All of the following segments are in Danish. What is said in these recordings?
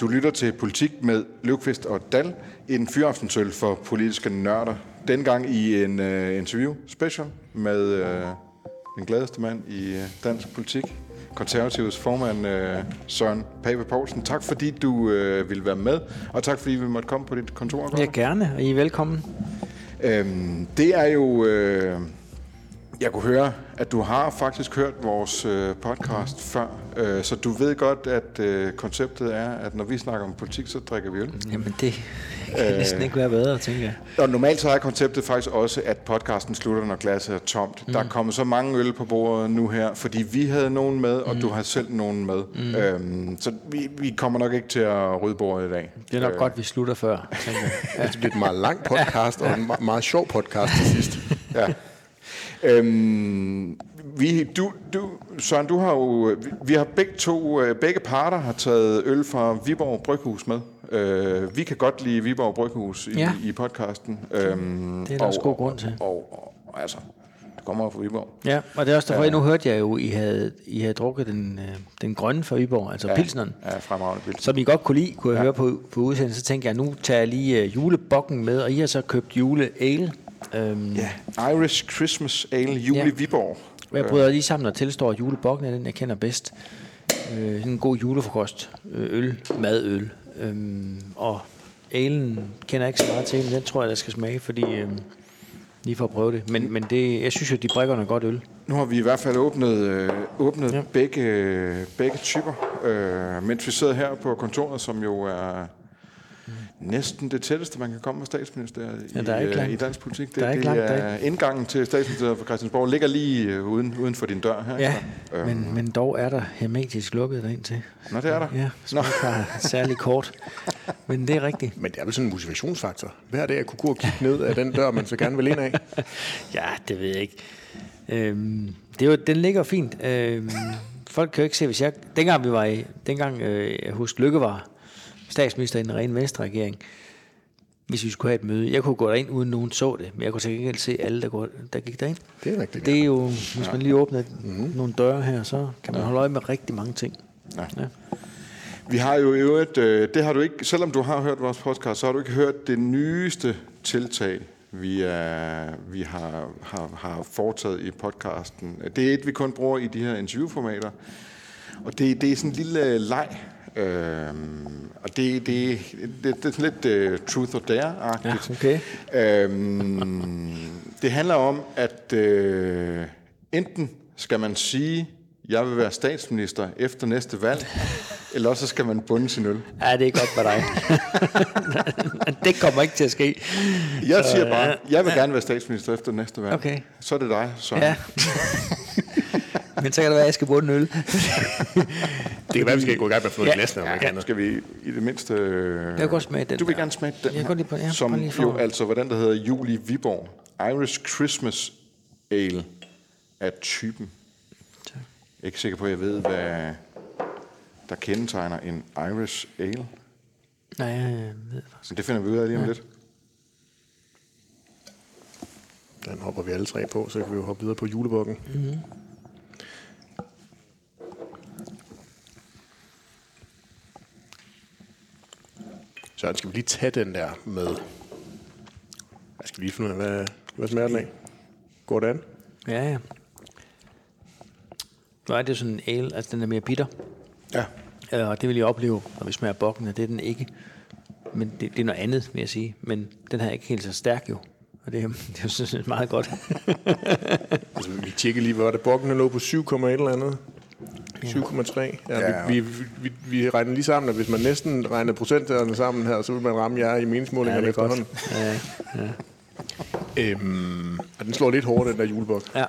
Du lytter til Politik med Løvqvist og Dal, en fyraftensøl for politiske nørder. Dengang i en uh, interview special med uh, den gladeste mand i uh, dansk politik, konservativs formand uh, Søren Pape Poulsen. Tak fordi du uh, ville være med, og tak fordi vi måtte komme på dit kontor. Ja, gerne, og I er velkommen. Øhm, det er jo... Uh, jeg kunne høre, at du har faktisk hørt vores øh, podcast før, øh, så du ved godt, at øh, konceptet er, at når vi snakker om politik, så drikker vi øl. Jamen det kan øh, næsten ikke være bedre, tænker jeg. Og normalt så er konceptet faktisk også, at podcasten slutter, når glasset er tomt. Mm. Der er kommet så mange øl på bordet nu her, fordi vi havde nogen med, og mm. du har selv nogen med. Mm. Øhm, så vi, vi kommer nok ikke til at rydde bordet i dag. Det er nok øh. godt, vi slutter før, tænker jeg. Ja. det bliver et meget lang podcast, og en meget sjov podcast til sidst. ja. Øhm, vi, du, du, Søren, du har jo, vi har begge to, øh, begge parter har taget øl fra Viborg Bryghus med. Øh, vi kan godt lide Viborg Bryghus i, ja. i podcasten. Øhm, det er der og, også god grund til. Og, og, og altså, det kommer fra Viborg. Ja, og det er også derfor, ja. nu hørte jeg jo, I havde, I havde drukket den, øh, den grønne fra Viborg, altså ja. pilsneren. Ja, fremragende pilsner. Som I godt kunne lide, kunne jeg ja. høre på, på udsendelsen. Så tænkte jeg, nu tager jeg lige uh, julebokken med, og I har så købt juleale Øhm, ja, Irish Christmas Ale, Jule ja. Viborg. Jeg bryder lige sammen og tilstår julebokken, den jeg kender bedst. Øh, en god julefrokost, øh, øl, madøl. Øhm, og alen kender jeg ikke så meget til, men den tror jeg, der skal smage, fordi øh, lige for at prøve det. Men, men det, jeg synes jo, de brækker noget godt øl. Nu har vi i hvert fald åbnet, øh, åbnet ja. begge, begge typer, øh, mens vi sidder her på kontoret, som jo er næsten det tætteste, man kan komme med statsministeriet ja, der er i, øh, i dansk politik. Det, der er, det langt, er indgangen til statsministeriet for Christiansborg ligger lige øh, uden, uden for din dør her. Ja, øhm. men, men dog er der hermetisk lukket derind til. Nå, det er der. Ja, så særlig kort. Men det er rigtigt. Men det er vel sådan en motivationsfaktor. Hver dag at kunne gå og kigge ned af den dør, man så gerne vil ind af. ja, det ved jeg ikke. Øhm, det er jo, den ligger fint. Øhm, folk kan jo ikke se, hvis jeg... Dengang vi var i... Dengang, øh, jeg husker, Lykke var statsminister i en ren venstre-regering, hvis vi skulle have et møde. Jeg kunne gå derind, uden nogen så det, men jeg kunne sikkert ikke se alle, der, går, der gik derind. Det er rigtigt. Det er jo, hvis man lige åbner mm-hmm. nogle døre her, så kan man ja. holde øje med rigtig mange ting. Ja. ja. Vi har jo øvrigt, øh, det har du ikke, selvom du har hørt vores podcast, så har du ikke hørt det nyeste tiltag, vi, er, vi har, har, har foretaget i podcasten. Det er et, vi kun bruger i de her interviewformater. Og det, det er sådan en lille leg, Øhm, og det, det, det, det er lidt uh, truth or dare-agtigt. Ja, okay. øhm, det handler om, at uh, enten skal man sige, jeg vil være statsminister efter næste valg, eller så skal man bunde sin øl. Ja, det er godt for dig. det kommer ikke til at ske. Jeg så, siger bare, jeg vil gerne være statsminister efter næste valg. Okay. Så er det dig, så. Ja. Men så kan det være, at jeg skal bunde øl. det kan være, at vi skal gå i gang med at få ja. glas, når ja, kan. Skal vi i det mindste... Jeg kan godt smage den. Du vil gerne smage den jeg her, lige på, ja, som lige jo altså, hvordan der hedder Juli Viborg. Irish Christmas Ale af typen. Tak. Jeg er ikke sikker på, at jeg ved, hvad der kendetegner en Irish Ale. Nej, jeg ved faktisk. Men det finder vi ud af lige om ja. lidt. Den hopper vi alle tre på, så kan vi jo hoppe videre på julebukken. Mm-hmm. Så skal vi lige tage den der med... Jeg skal lige finde ud af, hvad, hvad smager den af? Går det an? Ja, ja. Nu er det sådan en ale, altså den er mere bitter. Ja. Øh, og det vil jeg opleve, når vi smager bokken, det er den ikke. Men det, det er noget andet, vil jeg sige. Men den her er ikke helt så stærk jo. Og det, det er jo sådan meget godt. altså, vi tjekker lige, hvor det bokken lå på 7, eller andet. 7,3. Ja, ja. Vi, vi, vi, vi regner lige sammen, at hvis man næsten regner procenterne sammen her, så vil man ramme jer i meningsmålingerne ja, efterhånden. Ja, ja. Øhm, og den slår lidt hårdt, den der julebok. Ja.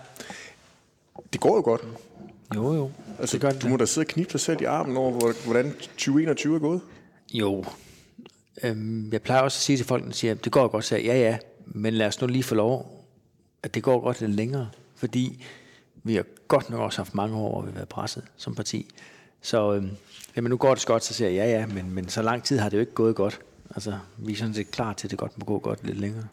Det går jo godt. Jo, jo. Altså, det gør det. du må da sidde og knibe dig selv i armen over, hvordan 2021 er gået. Jo. Øhm, jeg plejer også at sige til folk, der siger, det går godt, så ja, ja, men lad os nu lige få lov, at det går godt lidt længere. Fordi vi har godt nok også haft mange år, hvor vi har været presset som parti. Så øhm, jamen, nu går det godt, så siger jeg ja, ja, men, men så lang tid har det jo ikke gået godt. Altså, vi er sådan set klar til, at det godt må gå godt lidt længere.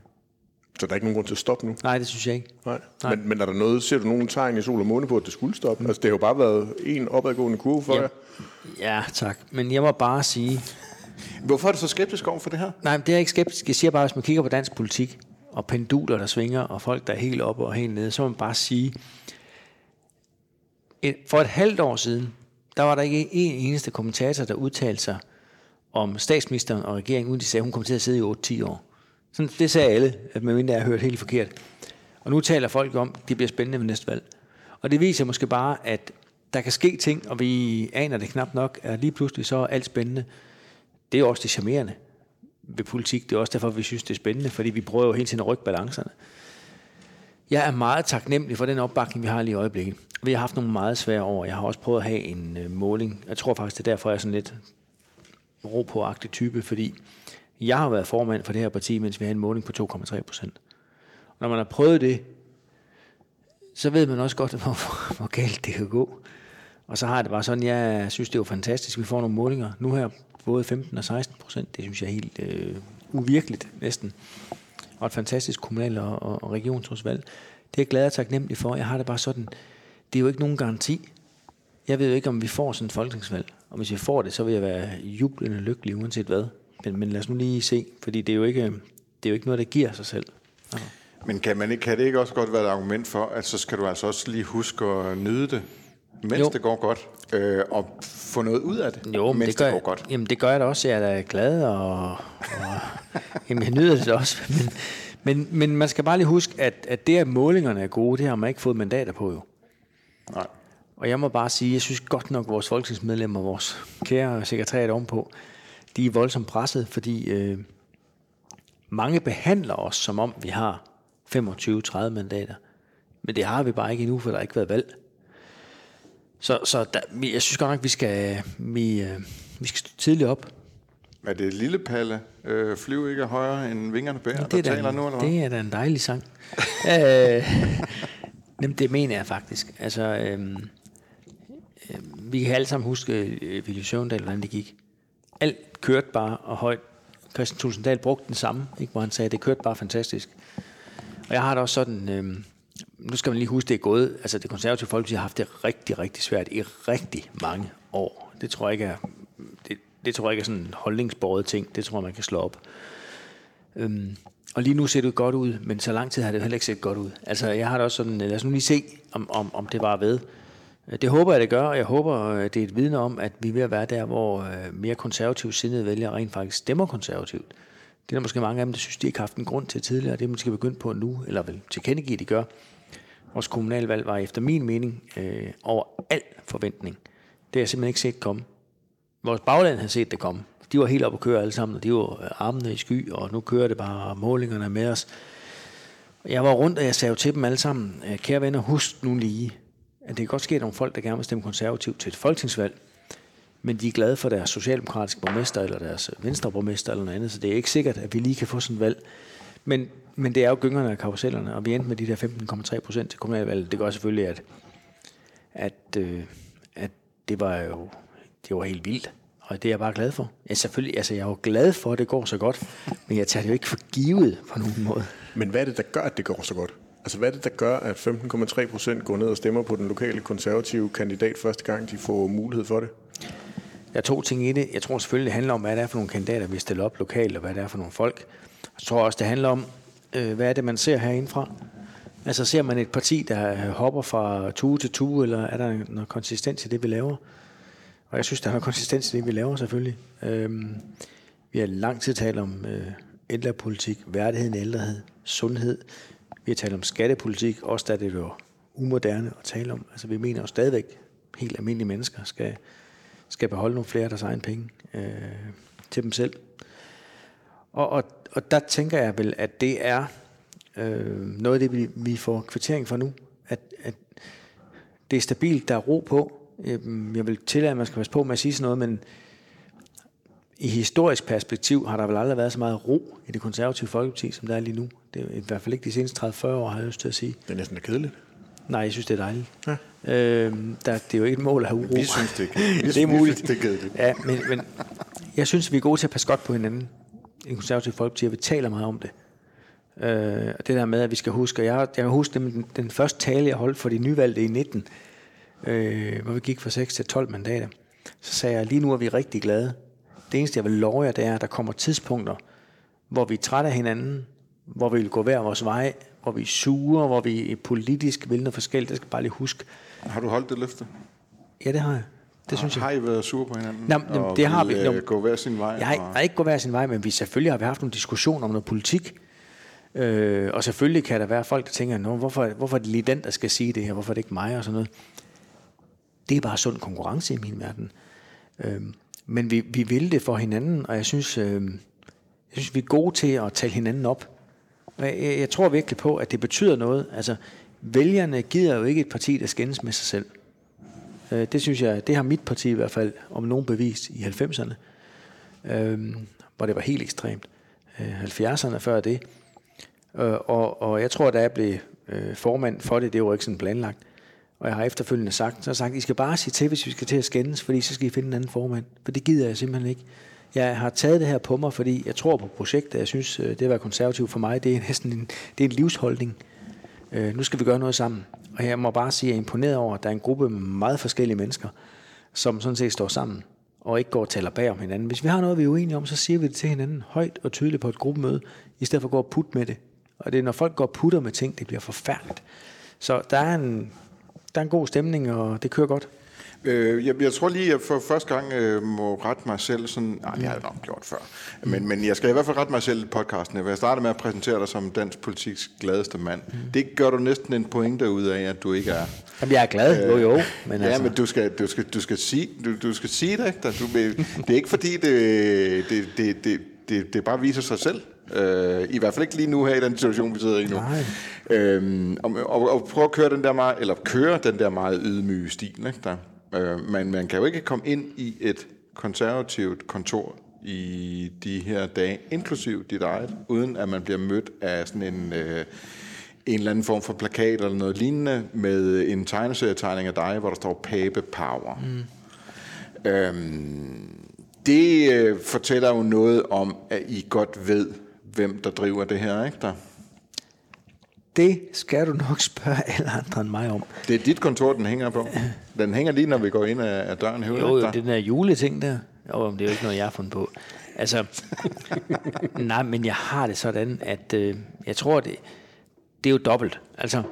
Så der er ikke nogen grund til at stoppe nu? Nej, det synes jeg ikke. Nej. Nej. Men, men er der noget, ser du nogen tegn i sol og måne på, at det skulle stoppe? Mm. Altså, det har jo bare været en opadgående kurve for Ja. jer. Ja, tak. Men jeg må bare sige, Hvorfor er du så skeptisk over for det her? nej, men det er jeg ikke skeptisk. Jeg siger bare, hvis man kigger på dansk politik, og penduler, der svinger, og folk, der er helt oppe og helt nede, så må man bare sige, et, for et halvt år siden, der var der ikke en eneste kommentator, der udtalte sig om statsministeren og regeringen, uden de sagde, at hun kommer til at sidde i 8-10 år. Sådan, det sagde alle, at medmindre jeg har hørt helt forkert. Og nu taler folk om, at det bliver spændende ved næste valg. Og det viser måske bare, at der kan ske ting, og vi aner det knap nok, at lige pludselig så er alt spændende. Det er også det charmerende ved politik. Det er også derfor, vi synes, det er spændende, fordi vi prøver jo hele tiden at rykke balancerne. Jeg er meget taknemmelig for den opbakning, vi har lige i øjeblikket. Vi har haft nogle meget svære år. Jeg har også prøvet at have en øh, måling. Jeg tror faktisk, det er derfor, jeg er sådan lidt ro på type, fordi jeg har været formand for det her parti, mens vi havde en måling på 2,3 procent. Når man har prøvet det, så ved man også godt, hvor, hvor galt det kan gå. Og så har det bare sådan, jeg synes, det er jo fantastisk, vi får nogle målinger. Nu her både 15 og 16 procent, det synes jeg er helt øh, uvirkeligt næsten. Og et fantastisk kommunal- og, og, regionsrådsvalg. Det er jeg glad og taknemmelig for. Jeg har det bare sådan, det er jo ikke nogen garanti. Jeg ved jo ikke, om vi får sådan et folketingsvalg. Og hvis vi får det, så vil jeg være jublende lykkelig, uanset hvad. Men, men lad os nu lige se, fordi det er jo ikke, det er jo ikke noget, der giver sig selv. Altså. Men kan, man ikke, kan det ikke også godt være et argument for, at så skal du altså også lige huske at nyde det, mens Jo. det går godt, øh, og få noget ud af det, Jo, men det, gør, det går godt? Jamen, det gør jeg da også. Jeg er da glad, og, og jamen, jeg nyder det også. Men, men, men man skal bare lige huske, at, at det, at målingerne er gode, det har man ikke fået mandater på jo. Nej. Og jeg må bare sige, jeg synes godt nok, at vores folketingsmedlemmer, vores kære sekretariat ovenpå, de er voldsomt presset, fordi øh, mange behandler os, som om vi har 25-30 mandater. Men det har vi bare ikke endnu, for der har ikke været valg. Så, så der, jeg synes godt nok, vi skal, vi, øh, vi skal stå tidligt op. Er det lille Palle, øh, flyv ikke højere end vingerne bærer, der det, er taler da, nu, eller hvad? det er da en dejlig sang. øh, jamen, det mener jeg faktisk. Altså, øhm, øh, vi kan alle sammen huske øh, Ville Søvndal, hvordan det gik. Alt kørte bare, og højt. Christian Tulsendal brugte den samme, ikke, hvor han sagde, det kørte bare fantastisk. Og jeg har det også sådan, øh, nu skal man lige huske, det er gået, altså det konservative folkeparti har haft det rigtig, rigtig svært i rigtig mange år. Det tror jeg ikke er, det, det tror jeg ikke er sådan en holdningsbordet ting, det tror jeg, man kan slå op. Øhm, og lige nu ser det godt ud, men så lang tid har det heller ikke set godt ud. Altså, jeg har det også sådan, lad os nu lige se, om, om, om det var ved. Det håber jeg, det gør, og jeg håber, øh, det er et vidne om, at vi er ved at være der, hvor øh, mere konservativt sindede vælgere rent faktisk stemmer konservativt. Det er der måske mange af dem, der synes, de ikke har haft en grund til tidligere, det er måske begyndt på nu, eller vel tilkendegive, de gør. Vores kommunalvalg var efter min mening øh, over al forventning. Det har jeg simpelthen ikke set komme. Vores bagland havde set det komme. De var helt oppe at køre alle sammen, og de var øh, armene i sky, og nu kører det bare målingerne med os. Jeg var rundt, og jeg sagde jo til dem alle sammen, øh, kære venner, husk nu lige, at det kan godt ske, at nogle folk, der gerne vil stemme konservativt til et folketingsvalg, men de er glade for deres socialdemokratiske borgmester, eller deres øh, venstreborgmester, eller noget andet, så det er ikke sikkert, at vi lige kan få sådan et valg. Men, men det er jo gyngerne og karusellerne, og vi endte med de der 15,3 procent til kommunalvalget. Det gør selvfølgelig, at, at, øh, at det var jo det var helt vildt. Og det er jeg bare glad for. Ja, selvfølgelig, altså jeg er jo glad for, at det går så godt, men jeg tager det jo ikke for givet på nogen måde. Men hvad er det, der gør, at det går så godt? Altså, hvad er det, der gør, at 15,3 procent går ned og stemmer på den lokale konservative kandidat første gang, de får mulighed for det? Der er to ting i det. Jeg tror selvfølgelig, det handler om, hvad det er for nogle kandidater, vi stiller op lokalt, og hvad det er for nogle folk. Jeg tror også, det handler om, øh, hvad er det, man ser herindefra. Altså ser man et parti, der øh, hopper fra tue til tue, eller er der noget konsistens i det, vi laver? Og jeg synes, der er noget konsistens i det, vi laver selvfølgelig. Øhm, vi har lang tid talt om øh, ældrepolitik, værdigheden i ældrehed, sundhed. Vi har talt om skattepolitik, også da det jo umoderne at tale om. Altså vi mener jo stadigvæk, helt almindelige mennesker skal, skal beholde nogle flere af deres egen penge øh, til dem selv. Og, og, og der tænker jeg vel, at det er øh, noget af det, vi, vi får kvittering for nu. At, at det er stabilt, der er ro på. Øhm, Jeg vil tillade, at man skal passe på med at sige sådan noget, men i historisk perspektiv har der vel aldrig været så meget ro i det konservative folkeparti, som der er lige nu. Det er i hvert fald ikke de seneste 30-40 år, har jeg lyst til at sige. Det er næsten kedeligt. Nej, jeg synes, det er dejligt. Ja. Øhm, der, det er jo ikke et mål at have uro. Vi synes, det er det er synes, muligt. det er. Ja, men, men jeg synes, vi er gode til at passe godt på hinanden. I det konservative folkeparti, og vi taler meget om det. Øh, det der med, at vi skal huske, og jeg, jeg kan huske den, den første tale, jeg holdt for de nyvalgte i 19, øh, hvor vi gik fra 6 til 12 mandater. Så sagde jeg, lige nu er vi rigtig glade. Det eneste, jeg vil love jer, det er, at der kommer tidspunkter, hvor vi er trætte af hinanden, hvor vi vil gå hver vores vej, hvor vi er sure, hvor vi politisk vil noget forskelligt. Det skal bare lige huske. Har du holdt det løfte? Ja, det har jeg. Det synes jeg. Har I været sure på hinanden? Nå, og det har vi. øh, Nå, gå hver sin vej? Jeg har, og- har ikke gået hver sin vej, men vi selvfølgelig har vi haft nogle diskussioner om noget politik. Øh, og selvfølgelig kan der være folk, der tænker, Nå, hvorfor, hvorfor er det lige den, der skal sige det her? Hvorfor er det ikke mig? Og sådan noget. Det er bare sund konkurrence i min verden. Øh, men vi, vi vil det for hinanden, og jeg synes, øh, jeg synes, vi er gode til at tale hinanden op. Jeg, jeg, jeg tror virkelig på, at det betyder noget. Altså, vælgerne gider jo ikke et parti, der skændes med sig selv. Øh, det synes jeg, det har mit parti i hvert fald om nogen bevist i 90'erne øh, hvor det var helt ekstremt. Øh, 70'erne før det. Øh, og, og jeg tror, da jeg blev øh, formand for det, det var ikke sådan planlagt. Og jeg har efterfølgende sagt, så har jeg sagt, I skal bare sige til, hvis vi skal til at skændes, fordi så skal I finde en anden formand. For det gider jeg simpelthen ikke. Jeg har taget det her på mig, fordi jeg tror på projektet. Jeg synes, øh, det at være konservativ for mig, det er næsten en, det er en livsholdning. Øh, øh, nu skal vi gøre noget sammen. Og jeg må bare sige, at jeg er imponeret over, at der er en gruppe med meget forskellige mennesker, som sådan set står sammen og ikke går og taler bag om hinanden. Hvis vi har noget, vi er uenige om, så siger vi det til hinanden højt og tydeligt på et gruppemøde, i stedet for at gå og putte med det. Og det er, når folk går og putter med ting, det bliver forfærdeligt. Så der er en, der er en god stemning, og det kører godt. Øh, jeg, jeg tror lige, at jeg for første gang øh, må rette mig selv sådan... Nej, det har jeg nok gjort før. Men, men jeg skal i hvert fald rette mig selv i podcasten. Jeg starter med at præsentere dig som dansk politiks gladeste mand. Mm. Det gør du næsten en pointe ud af, at du ikke er. Jamen, jeg er glad, jo jo. Men ja, altså. men du skal, du skal, du skal sige, du, du skal sige det, ikke? Du, det er ikke fordi, det, det, det, det, det, det bare viser sig selv. Øh, I hvert fald ikke lige nu her i den situation, vi sidder i nu. Nej. Øhm, og, og, og prøve at køre den der meget, eller køre den der meget ydmyge stil, ikke? Der. Øh, men man kan jo ikke komme ind i et konservativt kontor i de her dage, inklusiv dit eget, uden at man bliver mødt af sådan en, øh, en eller anden form for plakat eller noget lignende med en tegneserietegning af dig, hvor der står Pape Power. Mm. Øhm, det øh, fortæller jo noget om, at I godt ved, hvem der driver det her, ikke der? Det skal du nok spørge alle andre end mig om. Det er dit kontor, den hænger på. Den hænger lige, når vi går ind af, af døren herude. Jo, jo, det der juleting der. Jo, det er jo ikke noget, jeg har fundet på. Altså, nej, men jeg har det sådan, at øh, jeg tror, det, det er jo dobbelt. Altså,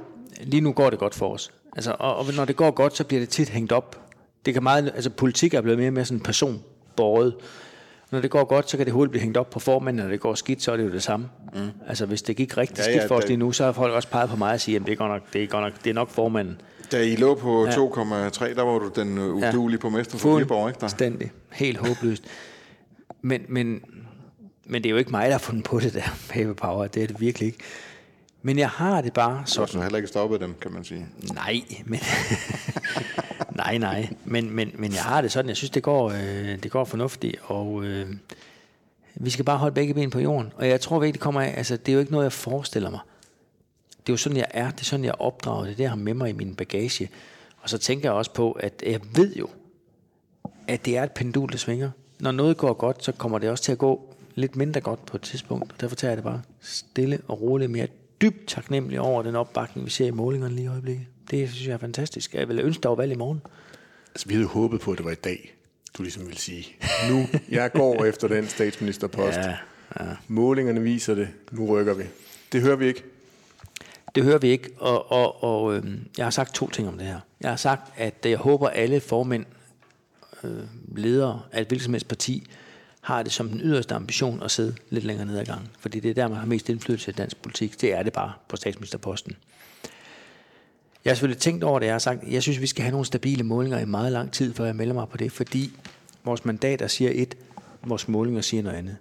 lige nu går det godt for os. Altså, og, og når det går godt, så bliver det tit hængt op. Det kan meget, altså politik er blevet mere og mere sådan personbordet. Når det går godt, så kan det hurtigt blive hængt op på formanden, når det går skidt, så er det jo det samme. Mm. Altså, hvis det gik rigtig Ja, ja, ja, skidt for os det- lige nu, så har folk også peget på mig og sige, at det er godt nok, det er godt nok, det er nok formanden. Da I lå på 2,3, der var du den øh, udulige på mester for Viborg, ikke der? Fuldstændig. Helt håbløst. Men, men, men det er jo ikke mig, der har fundet på det der paper power. Det er det virkelig ikke. Men jeg har det bare Så sådan. du har heller ikke stoppet dem, kan man sige. Nej, men... nej, nej. Men, men, men jeg har det sådan. Jeg synes, det går, øh, det går fornuftigt. Og øh, vi skal bare holde begge ben på jorden. Og jeg tror virkelig, det kommer af... Altså, det er jo ikke noget, jeg forestiller mig. Det er jo sådan, jeg er. Det er sådan, jeg er opdraget. Det er det, jeg har med mig i min bagage. Og så tænker jeg også på, at jeg ved jo, at det er et pendul, der svinger. Når noget går godt, så kommer det også til at gå lidt mindre godt på et tidspunkt. Og derfor tager jeg det bare stille og roligt, er dybt taknemmelig over den opbakning, vi ser i målingerne lige i øjeblikket. Det synes jeg er fantastisk. Jeg vil ønske, der var valg i morgen. Altså, vi havde håbet på, at det var i dag, du ligesom ville sige. Nu, jeg går efter den statsministerpost. Ja, ja. Målingerne viser det. Nu rykker vi. Det hører vi ikke. Det hører vi ikke, og, og, og øh, jeg har sagt to ting om det her. Jeg har sagt, at øh, jeg håber, alle formænd, øh, ledere af et hvilket som helst parti, har det som den yderste ambition at sidde lidt længere ned ad gangen. Fordi det er der, man har mest indflydelse i dansk politik. Det er det bare på statsministerposten. Jeg har selvfølgelig tænkt over det. Jeg har sagt, jeg synes, vi skal have nogle stabile målinger i meget lang tid, før jeg melder mig på det, fordi vores mandater siger et, vores målinger siger noget andet.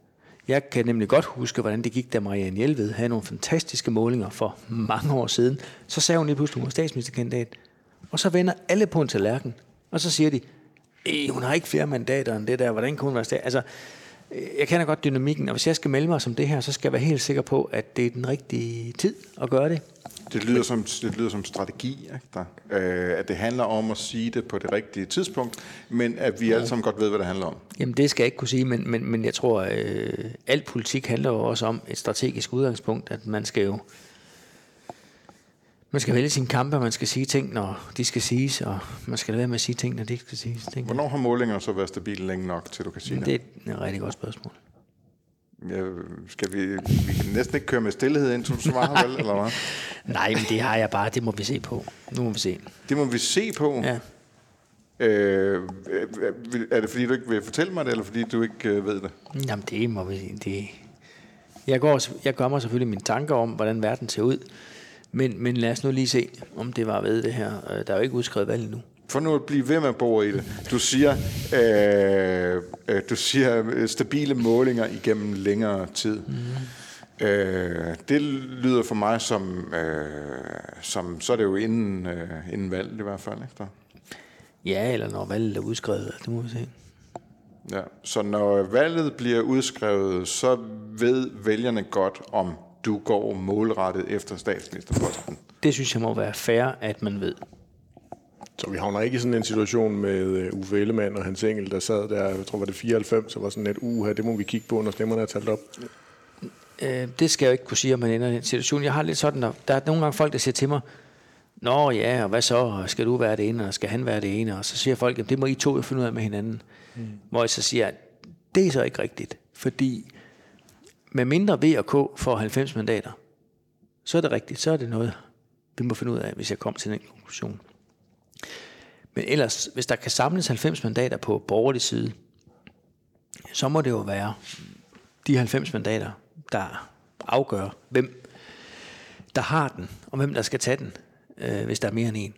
Jeg kan nemlig godt huske, hvordan det gik, da Marianne Hjelved havde nogle fantastiske målinger for mange år siden. Så sagde hun lige pludselig, hun var statsministerkandidat. Og så vender alle på en tallerken. Og så siger de, "Øh, hun har ikke flere mandater end det der. Hvordan kan hun være stat? Altså, øh, jeg kender godt dynamikken, og hvis jeg skal melde mig som det her, så skal jeg være helt sikker på, at det er den rigtige tid at gøre det. Det lyder som, det lyder som strategi, ikke der? Øh, at det handler om at sige det på det rigtige tidspunkt, men at vi alle sammen godt ved, hvad det handler om. Jamen det skal jeg ikke kunne sige, men, men, men jeg tror, øh, al politik handler jo også om et strategisk udgangspunkt, at man skal jo man skal vælge sine kampe, og man skal sige ting, når de skal siges, og man skal lade være med at sige ting, når de ikke skal siges. Ting. Hvornår har målingerne så været stabile længe nok, til du kan sige det? Det er et rigtig godt spørgsmål. Ja, skal vi, vi kan næsten ikke køre med stillhed ind, du svarer vel, eller hvad? Nej, men det har jeg bare, det må vi se på. Nu må vi se. Det må vi se på? Ja. Øh, er det fordi, du ikke vil fortælle mig det, eller fordi du ikke øh, ved det? Jamen, det må vi det. Jeg, går, jeg gør mig selvfølgelig mine tanker om, hvordan verden ser ud. Men, men lad os nu lige se, om det var ved det her. Øh, der er jo ikke udskrevet valg nu. For nu at blive ved med at bo i det. Du siger, øh, øh, du siger stabile målinger igennem længere tid. Mm. Øh, det lyder for mig som, øh, som så er det jo inden, øh, inden valget i hvert fald. Ikke? Ja, eller når valget er udskrevet, det må vi se. Ja, så når valget bliver udskrevet, så ved vælgerne godt, om du går målrettet efter statsministerposten. Det synes jeg må være fair, at man ved. Så vi havner ikke i sådan en situation med øh, Uffe Ellemann og hans engel, der sad der, jeg tror var det 94, så var sådan et uge her, det må vi kigge på, når stemmerne er talt op. Øh, det skal jeg jo ikke kunne sige, om man ender i den situation. Jeg har lidt sådan, der, der er nogle gange folk, der siger til mig, Nå ja, og hvad så? Skal du være det ene, og skal han være det ene? Og så siger folk, at det må I to jo finde ud af med hinanden. Mm. Hvor jeg så siger, at det er så ikke rigtigt. Fordi med mindre V og K får 90 mandater, så er det rigtigt. Så er det noget, vi må finde ud af, hvis jeg kommer til den konklusion. Men ellers, hvis der kan samles 90 mandater på borgerlig side, så må det jo være de 90 mandater, der afgør, hvem der har den, og hvem der skal tage den, øh, hvis der er mere end en.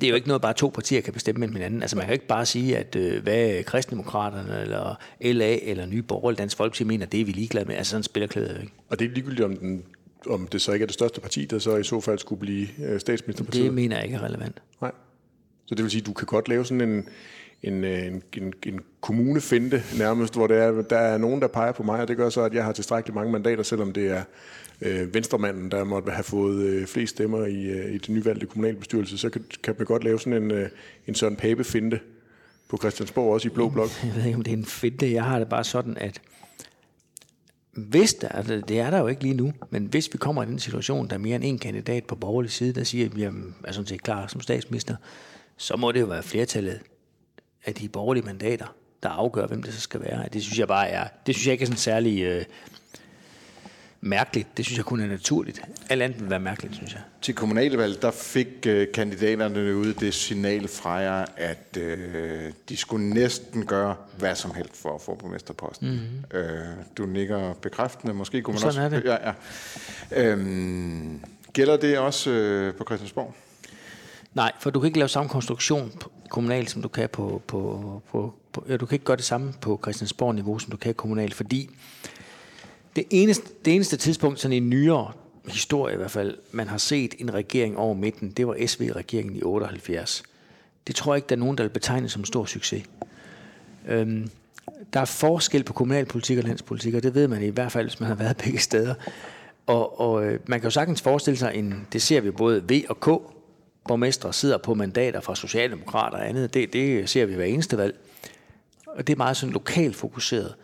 Det er jo ikke noget, bare to partier kan bestemme med hinanden. Altså man kan ikke bare sige, at øh, hvad Kristdemokraterne, eller LA, eller Nye Borgerlige, eller Dansk Folkeparti mener, det er vi ligeglade med. Altså sådan spiller klæder ikke. Og det er ligegyldigt, om, den, om det så ikke er det største parti, der så i så fald skulle blive øh, statsministerpartiet? Det mener jeg ikke er relevant. Nej. Så det vil sige, at du kan godt lave sådan en, en, en, en, en kommunefinde nærmest, hvor der er, der er nogen, der peger på mig, og det gør så, at jeg har tilstrækkeligt mange mandater, selvom det er øh, venstremanden, der måtte have fået øh, flest stemmer i, øh, i det nyvalgte kommunalbestyrelse, så kan, kan man godt lave sådan en, øh, en sådan Pape-finte på Christiansborg, også i Blå Blok. Jeg ved ikke, om det er en finte. Jeg har det bare sådan, at hvis der, altså det er der jo ikke lige nu, men hvis vi kommer i den situation, der er mere end en kandidat på borgerlig side, der siger, at vi er sådan set klar som statsminister, så må det jo være flertallet af de borgerlige mandater, der afgør, hvem det så skal være. Det synes jeg bare er, det synes jeg ikke er sådan særlig øh, mærkeligt. Det synes jeg kun er naturligt. Alt andet vil være mærkeligt, synes jeg. Til kommunalvalget, der fik øh, kandidaterne ud det signal fra jer, at øh, de skulle næsten gøre hvad som helst for at få borgmesterposten. Mm-hmm. Øh, du nikker bekræftende. Måske kunne man Sådan også... Er det. Ja, ja. Øhm, gælder det også øh, på Christiansborg? Nej, for du kan ikke lave samme konstruktion kommunalt, som du kan på, på, på, på ja, du kan ikke gøre det samme på Christiansborg-niveau, som du kan kommunalt, fordi det eneste, det eneste tidspunkt, sådan i nyere historie i hvert fald, man har set en regering over midten, det var SV-regeringen i 78. Det tror jeg ikke, der er nogen, der vil betegne som stor succes. Øhm, der er forskel på kommunalpolitik og landspolitik, og det ved man i hvert fald, hvis man har været begge steder. Og, og øh, man kan jo sagtens forestille sig, en, det ser vi både V og K, borgmestre sidder på mandater fra Socialdemokrater og andet. Det, det ser vi hver eneste valg. Og det er meget sådan lokalt fokuseret.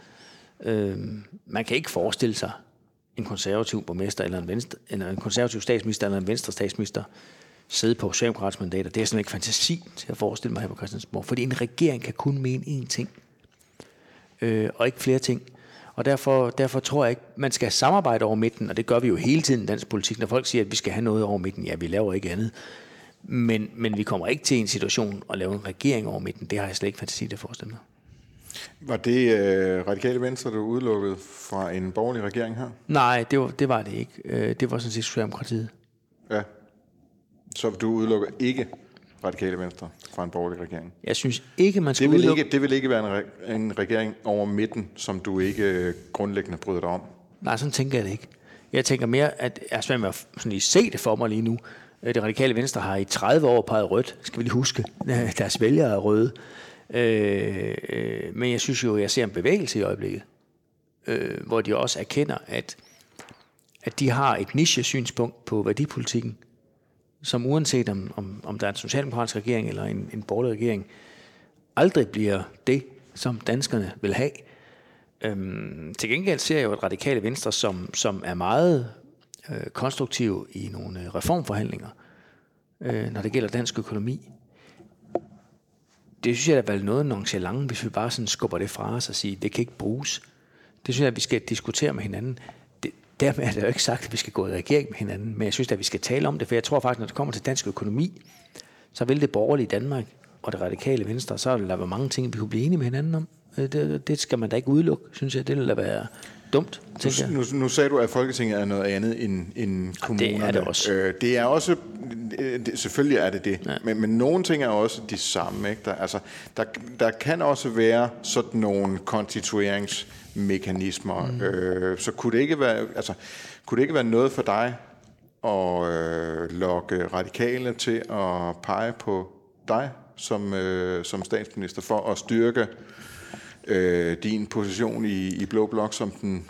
Øh, man kan ikke forestille sig en konservativ borgmester, eller en, venstre, eller en konservativ statsminister, eller en venstre statsminister, sidde på socialdemokratiske mandater. Det er sådan ikke fantasi til at forestille mig her på Christiansborg. Fordi en regering kan kun mene én ting, øh, og ikke flere ting. Og derfor, derfor tror jeg ikke, man skal samarbejde over midten, og det gør vi jo hele tiden i dansk politik. Når folk siger, at vi skal have noget over midten, ja, vi laver ikke andet. Men, men vi kommer ikke til en situation at lave en regering over midten. Det har jeg slet ikke fantasi til at forestille mig. Var det øh, radikale venstre, du udelukket fra en borgerlig regering her? Nej, det var det, var det ikke. Øh, det var sådan set Socialdemokratiet. Ja. Så du udelukker ikke radikale venstre fra en borgerlig regering? Jeg synes ikke, man skal det vil udelukke... Ikke, det vil ikke være en, re- en regering over midten, som du ikke øh, grundlæggende bryder dig om? Nej, sådan tænker jeg det ikke. Jeg tænker mere, at jeg er svært med at sådan lige se det for mig lige nu. Øh, det radikale venstre har i 30 år peget rødt, skal vi lige huske. Deres vælgere er røde. Øh, øh, men jeg synes jo, jeg ser en bevægelse i øjeblikket, øh, hvor de også erkender, at, at de har et niche-synspunkt på værdipolitikken, som uanset om, om, om der er en socialdemokratisk regering eller en, en borgerlig regering, aldrig bliver det, som danskerne vil have. Øhm, til gengæld ser jeg jo et radikale venstre, som, som er meget øh, konstruktive i nogle øh, reformforhandlinger, øh, når det gælder dansk økonomi. Det synes jeg er vel noget nonchalant, hvis vi bare sådan skubber det fra os og siger, det kan ikke bruges. Det synes jeg, at vi skal diskutere med hinanden. Det, dermed er det jo ikke sagt, at vi skal gå i regering med hinanden, men jeg synes, at vi skal tale om det, for jeg tror faktisk, når det kommer til dansk økonomi, så vil det borgerlige Danmark og det radikale venstre, så vil der være mange ting, vi kunne blive enige med hinanden om. Øh, det, det skal man da ikke udelukke, synes jeg. Det vil da være dumt, tænker jeg. Nu, nu sagde du, at Folketinget er noget andet end, end kommunerne. det er det også. Øh, det er også, øh, det, selvfølgelig er det det, Ja. men, men nogle ting er også de samme. Ikke? Der, altså, der, der kan også være sådan nogle konstitueringsmekanismer. Mm. Øh, så kunne det, ikke være, altså, kunne det ikke være noget for dig at øh, lokke radikale til at pege på dig som, øh, som statsminister for at styrke øh, din position i, i Blå Blok som den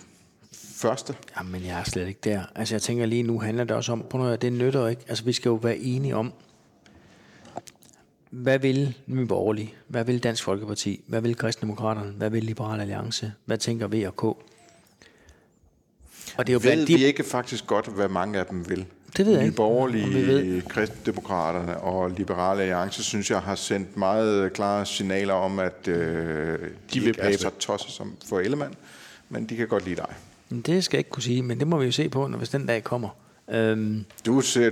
første? Jamen, jeg er slet ikke der. Altså, jeg tænker lige nu handler det også om, på noget, det nytter ikke. Altså, vi skal jo være enige om, hvad vil Nye Borgerlige? Hvad vil Dansk Folkeparti? Hvad vil Kristdemokraterne? Hvad vil Liberal Alliance? Hvad tænker V og K? Og det er jo Ved blandt vi de... ikke faktisk godt, hvad mange af dem vil? Det ved jeg Nye ikke, Borgerlige, ved. Kristdemokraterne og Liberale Alliance, synes jeg, har sendt meget klare signaler om, at øh, de, de vil ikke er passe. så tosset som for Ellemann, men de kan godt lide dig. Men Det skal jeg ikke kunne sige, men det må vi jo se på, når hvis den dag kommer. Øhm, Du ser,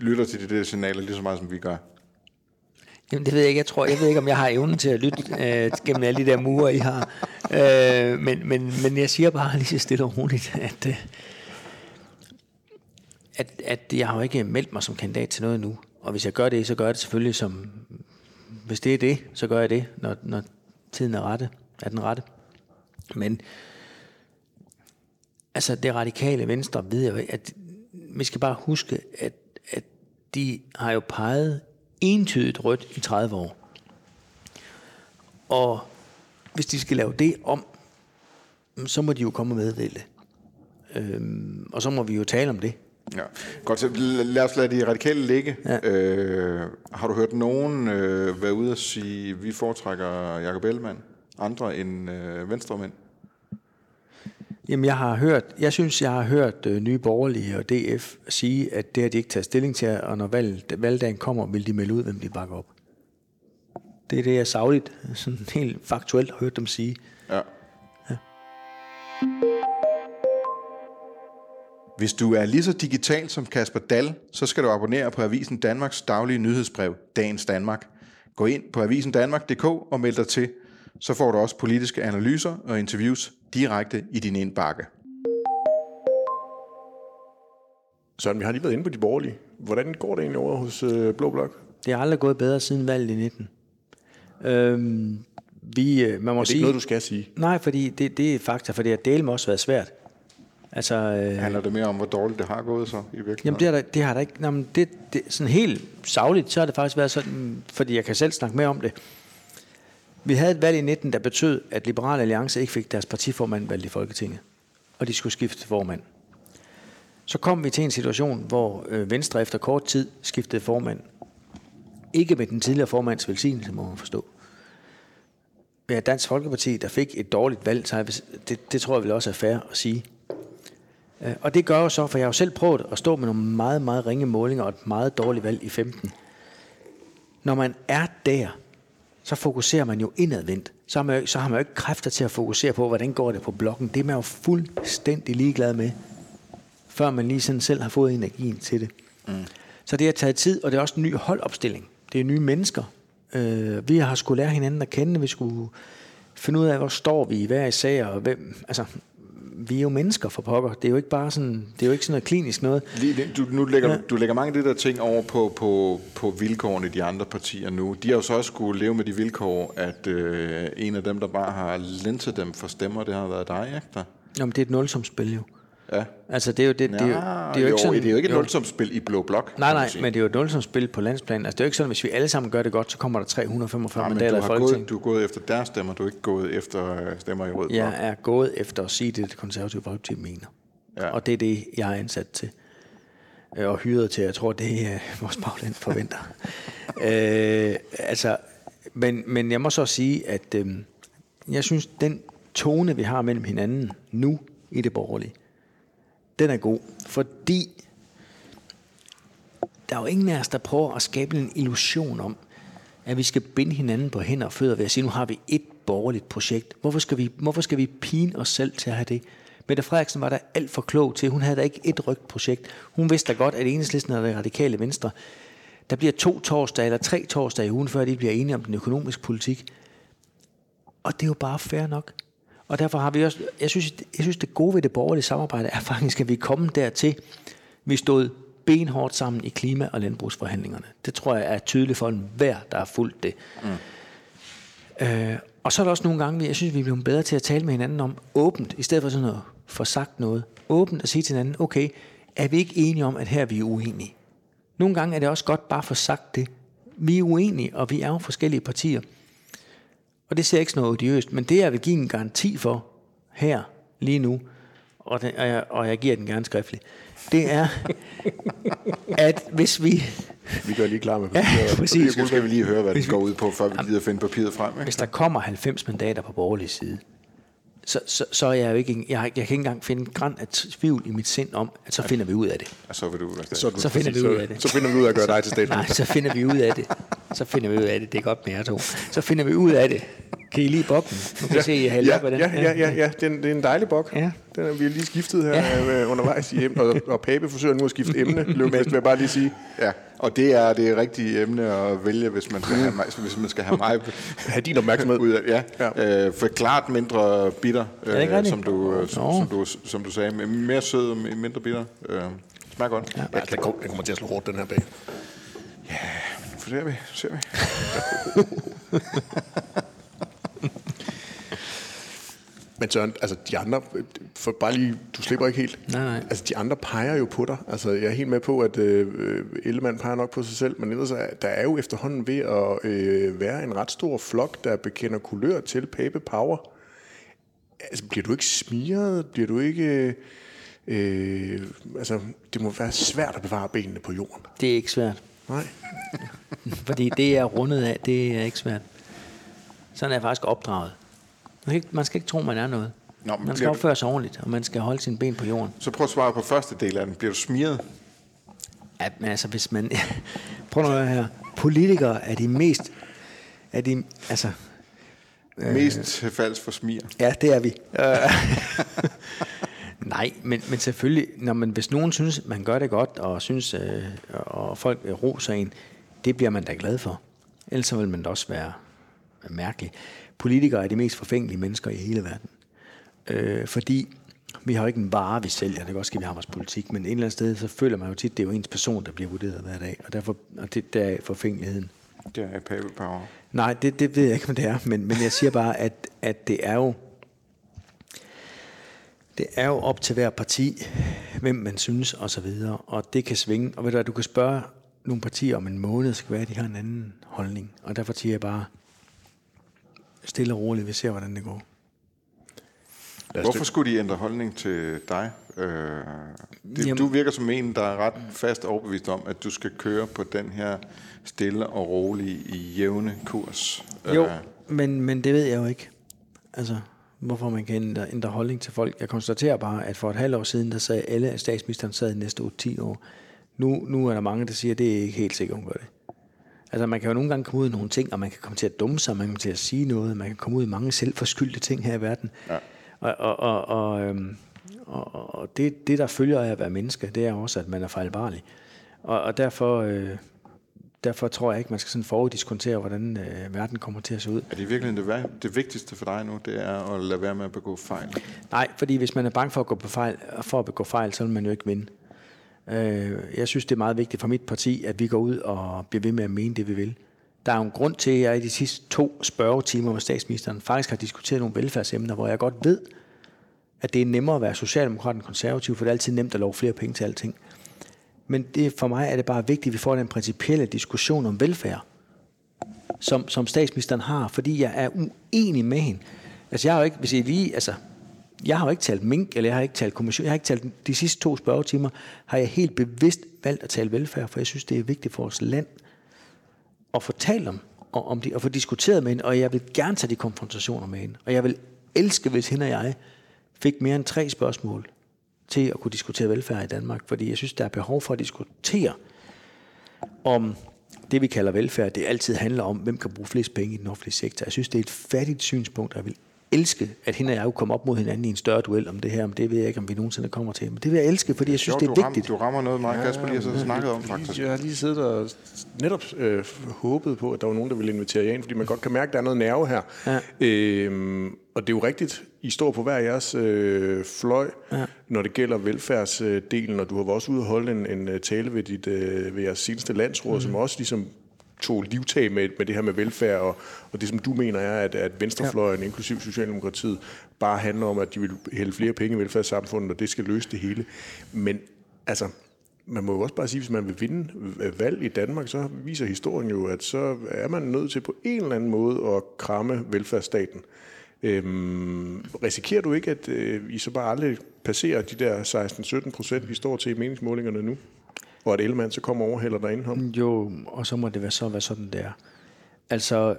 lytter til de der signaler lige så meget, som vi gør. Jamen, det ved jeg ikke. Jeg tror, jeg ved ikke, om jeg har evnen til at lytte øh, gennem alle de der mure, I har. Øh, men, men, men jeg siger bare lige så stille og roligt, at, øh, at, at jeg har jo ikke meldt mig som kandidat til noget nu. Og hvis jeg gør det, så gør jeg det selvfølgelig som... Hvis det er det, så gør jeg det, når, når tiden er, rette, er den rette. Men altså det radikale venstre ved jeg jo at vi skal bare huske, at, at de har jo peget entydigt rødt i 30 år. Og hvis de skal lave det om, så må de jo komme med meddele det. Øhm, og så må vi jo tale om det. Ja. Godt, så lad os lade de radikale ligge. Ja. Øh, har du hørt nogen øh, være ude og sige, at vi foretrækker Jacob Ellemann, andre end øh, venstremænd? Jamen, jeg har hørt, jeg synes, jeg har hørt øh, Nye Borgerlige og DF sige, at det har de ikke taget stilling til, og når valg, valgdagen kommer, vil de melde ud, hvem de bakker op. Det er det, jeg savligt, sådan helt faktuelt har hørt dem sige. Ja. Hvis du er lige så digital som Kasper Dal, så skal du abonnere på Avisen Danmarks daglige nyhedsbrev, Dagens Danmark. Gå ind på avisendanmark.dk og meld dig til. Så får du også politiske analyser og interviews direkte i din indbakke. Søren, vi har lige været inde på de borgerlige. Hvordan går det egentlig over hos øh, Blå Blok? Det har aldrig gået bedre siden valget i 19. Øhm, vi, øh, man må Er det sige... ikke noget, du skal sige? Nej, fordi det, det er fakta, for det har dele også været svært. Altså, øh, Handler det mere om, hvor dårligt det har gået så i virkeligheden? Jamen det har der, det har der ikke. Nå, men det, det, sådan helt savligt, så har det faktisk været sådan, fordi jeg kan selv snakke mere om det. Vi havde et valg i 19, der betød, at Liberale Alliance ikke fik deres partiformand valgt i Folketinget. Og de skulle skifte formand. Så kom vi til en situation, hvor øh, Venstre efter kort tid skiftede formand. Ikke med den tidligere formands velsignelse, må man forstå. Med Dansk Folkeparti, der fik et dårligt valg, så det, det tror jeg vel også er fair at sige. Øh, Og det gør jo så, for jeg har jo selv prøvet at stå med nogle meget, meget ringe målinger og et meget dårligt valg i 15. Når man er der, så fokuserer man jo indadvendt. Så har man jo, så har man jo ikke kræfter til at fokusere på, hvordan går det på blokken. Det er man jo fuldstændig ligeglad med, før man lige sådan selv har fået energien til det. Mm. Så det har taget tid, og det er også en ny holdopstilling. Det er nye mennesker. Øh, vi har skulle lære hinanden at kende, vi skulle finde ud af, hvor står vi i hver især, og hvem, altså, vi er jo mennesker for pokker. Det er jo ikke bare sådan, det er jo ikke sådan noget klinisk noget. Lige, du, nu lægger, Ja. du lægger mange af de der ting over på, på, på vilkårene i de andre partier nu. De har jo så også skulle leve med de vilkår, at øh, en af dem, der bare har lintet dem for stemmer, det har været dig, ikke? Der? Nå, men det er et nulsumsspil jo. Ja. Altså, det er jo, det, det, er jo, det er jo ikke sådan... det er jo ikke et nulsumsspil i Blå Blok. Nej, nej, men det er jo et nulsumsspil på landsplan. Altså, det er jo ikke sådan, hvis vi alle sammen gør det godt, så kommer der 345 Nej, men mandater du i Folketinget. gået, du er gået efter deres stemmer, du er ikke gået efter øh, stemmer i Rød Blok. Jeg er gået efter at sige det, det konservative folkeparti mener. Ja. Og det er det, jeg er ansat til. øh, og hyret til. Jeg tror, det er vores bagland forventer. øh, altså, men, men jeg må så sige, at øh, jeg synes, den tone, vi har mellem hinanden nu i det borgerlige, den er god, fordi der er jo ingen af os, der prøver at skabe en illusion om, at vi skal binde hinanden på hænder og fødder ved at sige, nu har vi et borgerligt projekt. Hvorfor skal vi, hvorfor skal vi pine os selv til at have det? Mette Frederiksen var der alt for klog til. Hun havde da ikke et rygt projekt. Hun vidste da godt, at enhedslisten og det radikale venstre, der bliver to torsdage eller tre torsdage i ugen, før de bliver enige om den økonomiske politik. Og det er jo bare fair nok. Og derfor har vi også, jeg synes, jeg synes det gode ved det borgerlige samarbejde er faktisk, at vi er kommet dertil. Vi stod benhårdt sammen i klima- og landbrugsforhandlingerne. Det tror jeg er tydeligt for enhver, der har fulgt det. Mm. Øh, og så er der også nogle gange, jeg synes, vi bliver bedre til at tale med hinanden om åbent, i stedet for sådan at få sagt noget. Åbent at sige til hinanden, okay, er vi ikke enige om, at her er vi uenige? Nogle gange er det også godt bare få sagt det. Vi er uenige, og vi er jo forskellige partier. Og det ser ikke sådan noget odiøst, men det jeg vil give en garanti for her, lige nu, og, den, og, jeg, og jeg giver den gerne skriftligt, det er, at hvis vi... Vi gør lige klar med Ja, præcis. Nu skal vi lige høre, hvad det går ud på, før vi gider finde papiret frem. Ikke? Hvis der kommer 90 mandater på borgerlig side, så, så, så er jeg jo ikke, jeg, jeg kan ikke engang finde en græn af tvivl i mit sind om, at så finder vi ud af det. Og så vil du være Så, Så finder vi så, ud af det. Så finder vi ud af at gøre dig til Nej, statsminister. så finder vi ud af det. Så finder vi ud af det. Det er godt med jer to. Så finder vi ud af det. Kan I lide bokken? Nu kan I se, at I hælder Ja, af den. ja, ja, ja, ja. Det, er en, det er en dejlig bok. Ja. Den er, vi har lige skiftet her ja. undervejs i emne, og, og Pape forsøger nu at skifte emne, løbmæssigt, vil jeg bare lige sige. Ja, og det er det rigtige emne at vælge, hvis man skal have mig, hvis man skal have mig Ha' din opmærksomhed. ud af ja. Ja. ja. Øh, for klart mindre bitter, det øh, som, du, øh, som, som, du, som du sagde. Men Mere sød og mindre bitter. Øh, smager godt. Ja. Ja, den, kommer, den kommer til at slå hårdt, den her bag. For ser vi, ser vi. Men Søren, altså de andre, for bare lige, du slipper ikke helt. Nej, nej. Altså de andre peger jo på dig. Altså jeg er helt med på, at øh, Ellemann peger nok på sig selv, men ellers er, der er jo efterhånden ved at øh, være en ret stor flok, der bekender kulør til Pape Power. Altså bliver du ikke smiret? Bliver du ikke... Øh, altså det må være svært at bevare benene på jorden. Det er ikke svært. Nej. Fordi det, jeg er rundet af, det er ikke svært. Sådan er jeg faktisk opdraget. Man skal ikke, man skal ikke tro, man er noget. Nå, man skal opføre sig ordentligt, og man skal holde sine ben på jorden. Så prøv at svare på første del af den. Bliver du smiret? Ja, men altså, hvis man... Prøv at høre her. Politikere er de mest... Er de, altså, Øh. Mest falsk for smir. Ja, det er vi. Øh. Nej, men, men selvfølgelig, når man, hvis nogen synes, man gør det godt, og synes, øh, og folk øh, roser en, det bliver man da glad for. Ellers så vil man da også være mærkelig. Politikere er de mest forfængelige mennesker i hele verden. Øh, fordi vi har jo ikke en vare, vi sælger. Det kan også ske, vi har vores politik, men et eller andet sted, så føler man jo tit, det er jo ens person, der bliver vurderet hver dag. Og derfor, og det der er forfængeligheden. Det er Pavel Power. Nej, det, det ved jeg ikke, om det er, men, men jeg siger bare, at, at det er jo det er jo op til hver parti, hvem man synes og så videre, og det kan svinge. Og ved du hvad, du kan spørge nogle partier om en måned, så kan være, at de har en anden holdning. Og derfor siger jeg bare, stille og roligt, vi ser, hvordan det går. Hvorfor skulle de ændre holdning til dig? Øh, det, Jamen- du virker som en, der er ret fast overbevist om, at du skal køre på den her stille og rolige, jævne kurs. Jo, Øh, men, men det ved jeg jo ikke. Altså, hvorfor man kan ændre, ændre holdning til folk. Jeg konstaterer bare, at for et halvt år siden, der sagde alle, at statsministeren sad i næste 8-10 år. Nu, nu er der mange, der siger, at det er ikke helt sikkert, hun gør det. Altså, man kan jo nogle gange komme ud i nogle ting, og man kan komme til at dumme sig, man kan komme til at sige noget, man kan komme ud i mange selvforskyldte ting her i verden. Ja. Og, og, og, og, øhm, og, og det, det, der følger af at være menneske, det er også, at man er fejlbarlig. Og, og derfor, øh, derfor tror jeg ikke, man skal sådan foruddiskontere, hvordan øh, verden kommer til at se ud. Er det virkelig det, det vigtigste for dig nu, det er at lade være med at begå fejl? Nej, fordi hvis man er bange for at gå på fejl, for at begå fejl, så vil man jo ikke vinde. Øh, jeg synes, det er meget vigtigt for mit parti, at vi går ud og bliver ved med at mene det, vi vil. Der er jo en grund til, at jeg i de sidste to spørgetimer med statsministeren faktisk har diskuteret nogle velfærdsemner, hvor jeg godt ved, at det er nemmere at være socialdemokrat end konservativ, for det er altid nemt at love flere penge til alting. Men det, for mig er det bare vigtigt, at vi får den principielle diskussion om velfærd, som, som statsministeren har, fordi jeg er uenig med hende. Altså jeg har jo ikke, hvis I lige, altså jeg har jo ikke talt mink, eller jeg har ikke talt kommission, jeg har ikke talt de sidste to spørgetimer, har jeg helt bevidst valgt at tale velfærd, for jeg synes, det er vigtigt for vores land at få talt om, og, om de, og få diskuteret med hende, og jeg vil gerne tage de konfrontationer med hende. Og jeg vil elske, hvis hende og jeg fik mere end tre spørgsmål til at kunne diskutere velfærd i Danmark, fordi jeg synes, der er behov for at diskutere om det, vi kalder velfærd, det altid handler om, hvem kan bruge flest penge i den offentlige sektor. Jeg synes, det er et fattigt synspunkt, og jeg vil elske, at hende og jeg jo kommer op mod hinanden i en større duel om det her, men det ved jeg ikke, om vi nogensinde kommer til. Men det vil jeg elske, fordi jeg synes, jo, det er du vigtigt. Ram, du rammer noget, meget Kasper lige har snakket om, faktisk. Jeg har lige siddet og netop øh, håbet på, at der var nogen, der ville invitere jer ind, fordi man godt kan mærke, at der er noget nerve her. Ja. Øhm, og det er jo rigtigt, I står på hver jeres øh, fløj, ja. når det gælder velfærdsdelen, og du har også ude at holde en, en tale ved, dit, øh, ved jeres seneste landsråd, mm. som også ligesom tog livtag med, med det her med velfærd, og, og det som du mener er, at, at venstrefløjen, ja. inklusiv Socialdemokratiet, bare handler om, at de vil hælde flere penge i velfærdssamfundet, og det skal løse det hele. Men altså, man må jo også bare sige, hvis man vil vinde valg i Danmark, så viser historien jo, at så er man nødt til på en eller anden måde at kramme velfærdsstaten. Øhm, risikerer du ikke, at øh, I så bare aldrig passerer de der 16-17 procent, vi står til i meningsmålingerne nu? Og at Ellemann så kommer over heller derinde ham. Jo, og så må det være så være sådan der. Altså,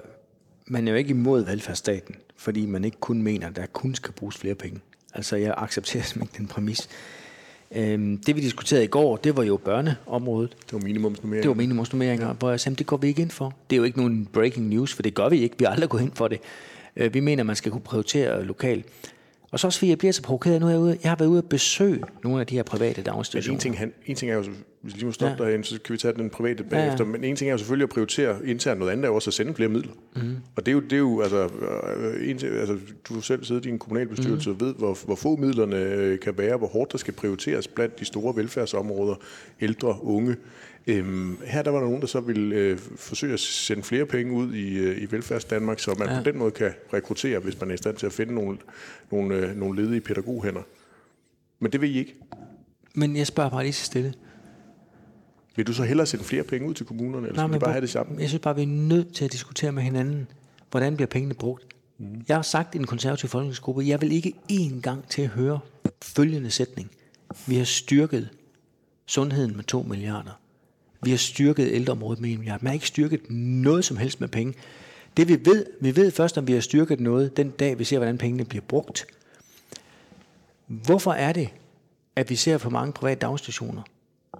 man er jo ikke imod velfærdsstaten, fordi man ikke kun mener, at der kun skal bruges flere penge. Altså, jeg accepterer simpelthen ikke den præmis. Øhm, det vi diskuterede i går, det var jo børneområdet. Det var minimumsnummeringer. Det var minimumsnummeringer, ja. hvor jeg sagde, det går vi ikke ind for. Det er jo ikke nogen breaking news, for det gør vi ikke. Vi har aldrig gået ind for det. Øh, vi mener, man skal kunne prioritere lokalt. Og så også fordi jeg bliver så provokeret, nu er jeg, har været ude at besøge nogle af de her private daginstitutioner. en ting, han, en ting er jo, hvis lige må stoppe ja. derhen, så kan vi tage den private bagefter, ja, ja. men en ting er jo selvfølgelig at prioritere internt, noget andet er også at sende flere midler. Mm. Og det er jo, det er jo altså, øh, en, altså, du selv siddet i en kommunalbestyrelse mm. og ved, hvor, hvor få midlerne øh, kan være, hvor hårdt der skal prioriteres blandt de store velfærdsområder, ældre, unge, Øhm, her der var der nogen, der så ville øh, forsøge at sende flere penge ud i, øh, i velfærds Danmark, så man ja. på den måde kan rekruttere, hvis man er i stand til at finde nogle, nogle, øh, nogle ledige pædagoghænder. Men det vil I ikke. Men jeg spørger bare lige så stille. Vil du så hellere sende flere penge ud til kommunerne, eller Nej, skal bare have det samme? Jeg synes bare, vi er nødt til at diskutere med hinanden, hvordan bliver pengene brugt. Mm. Jeg har sagt i den konservative folketingsgruppe, jeg vil ikke én gang til at høre følgende sætning. Vi har styrket sundheden med 2 milliarder. Vi har styrket ældreområdet med en milliard. Man har ikke styrket noget som helst med penge. Det vi ved, vi ved først, om vi har styrket noget, den dag vi ser, hvordan pengene bliver brugt. Hvorfor er det, at vi ser for mange private daginstitutioner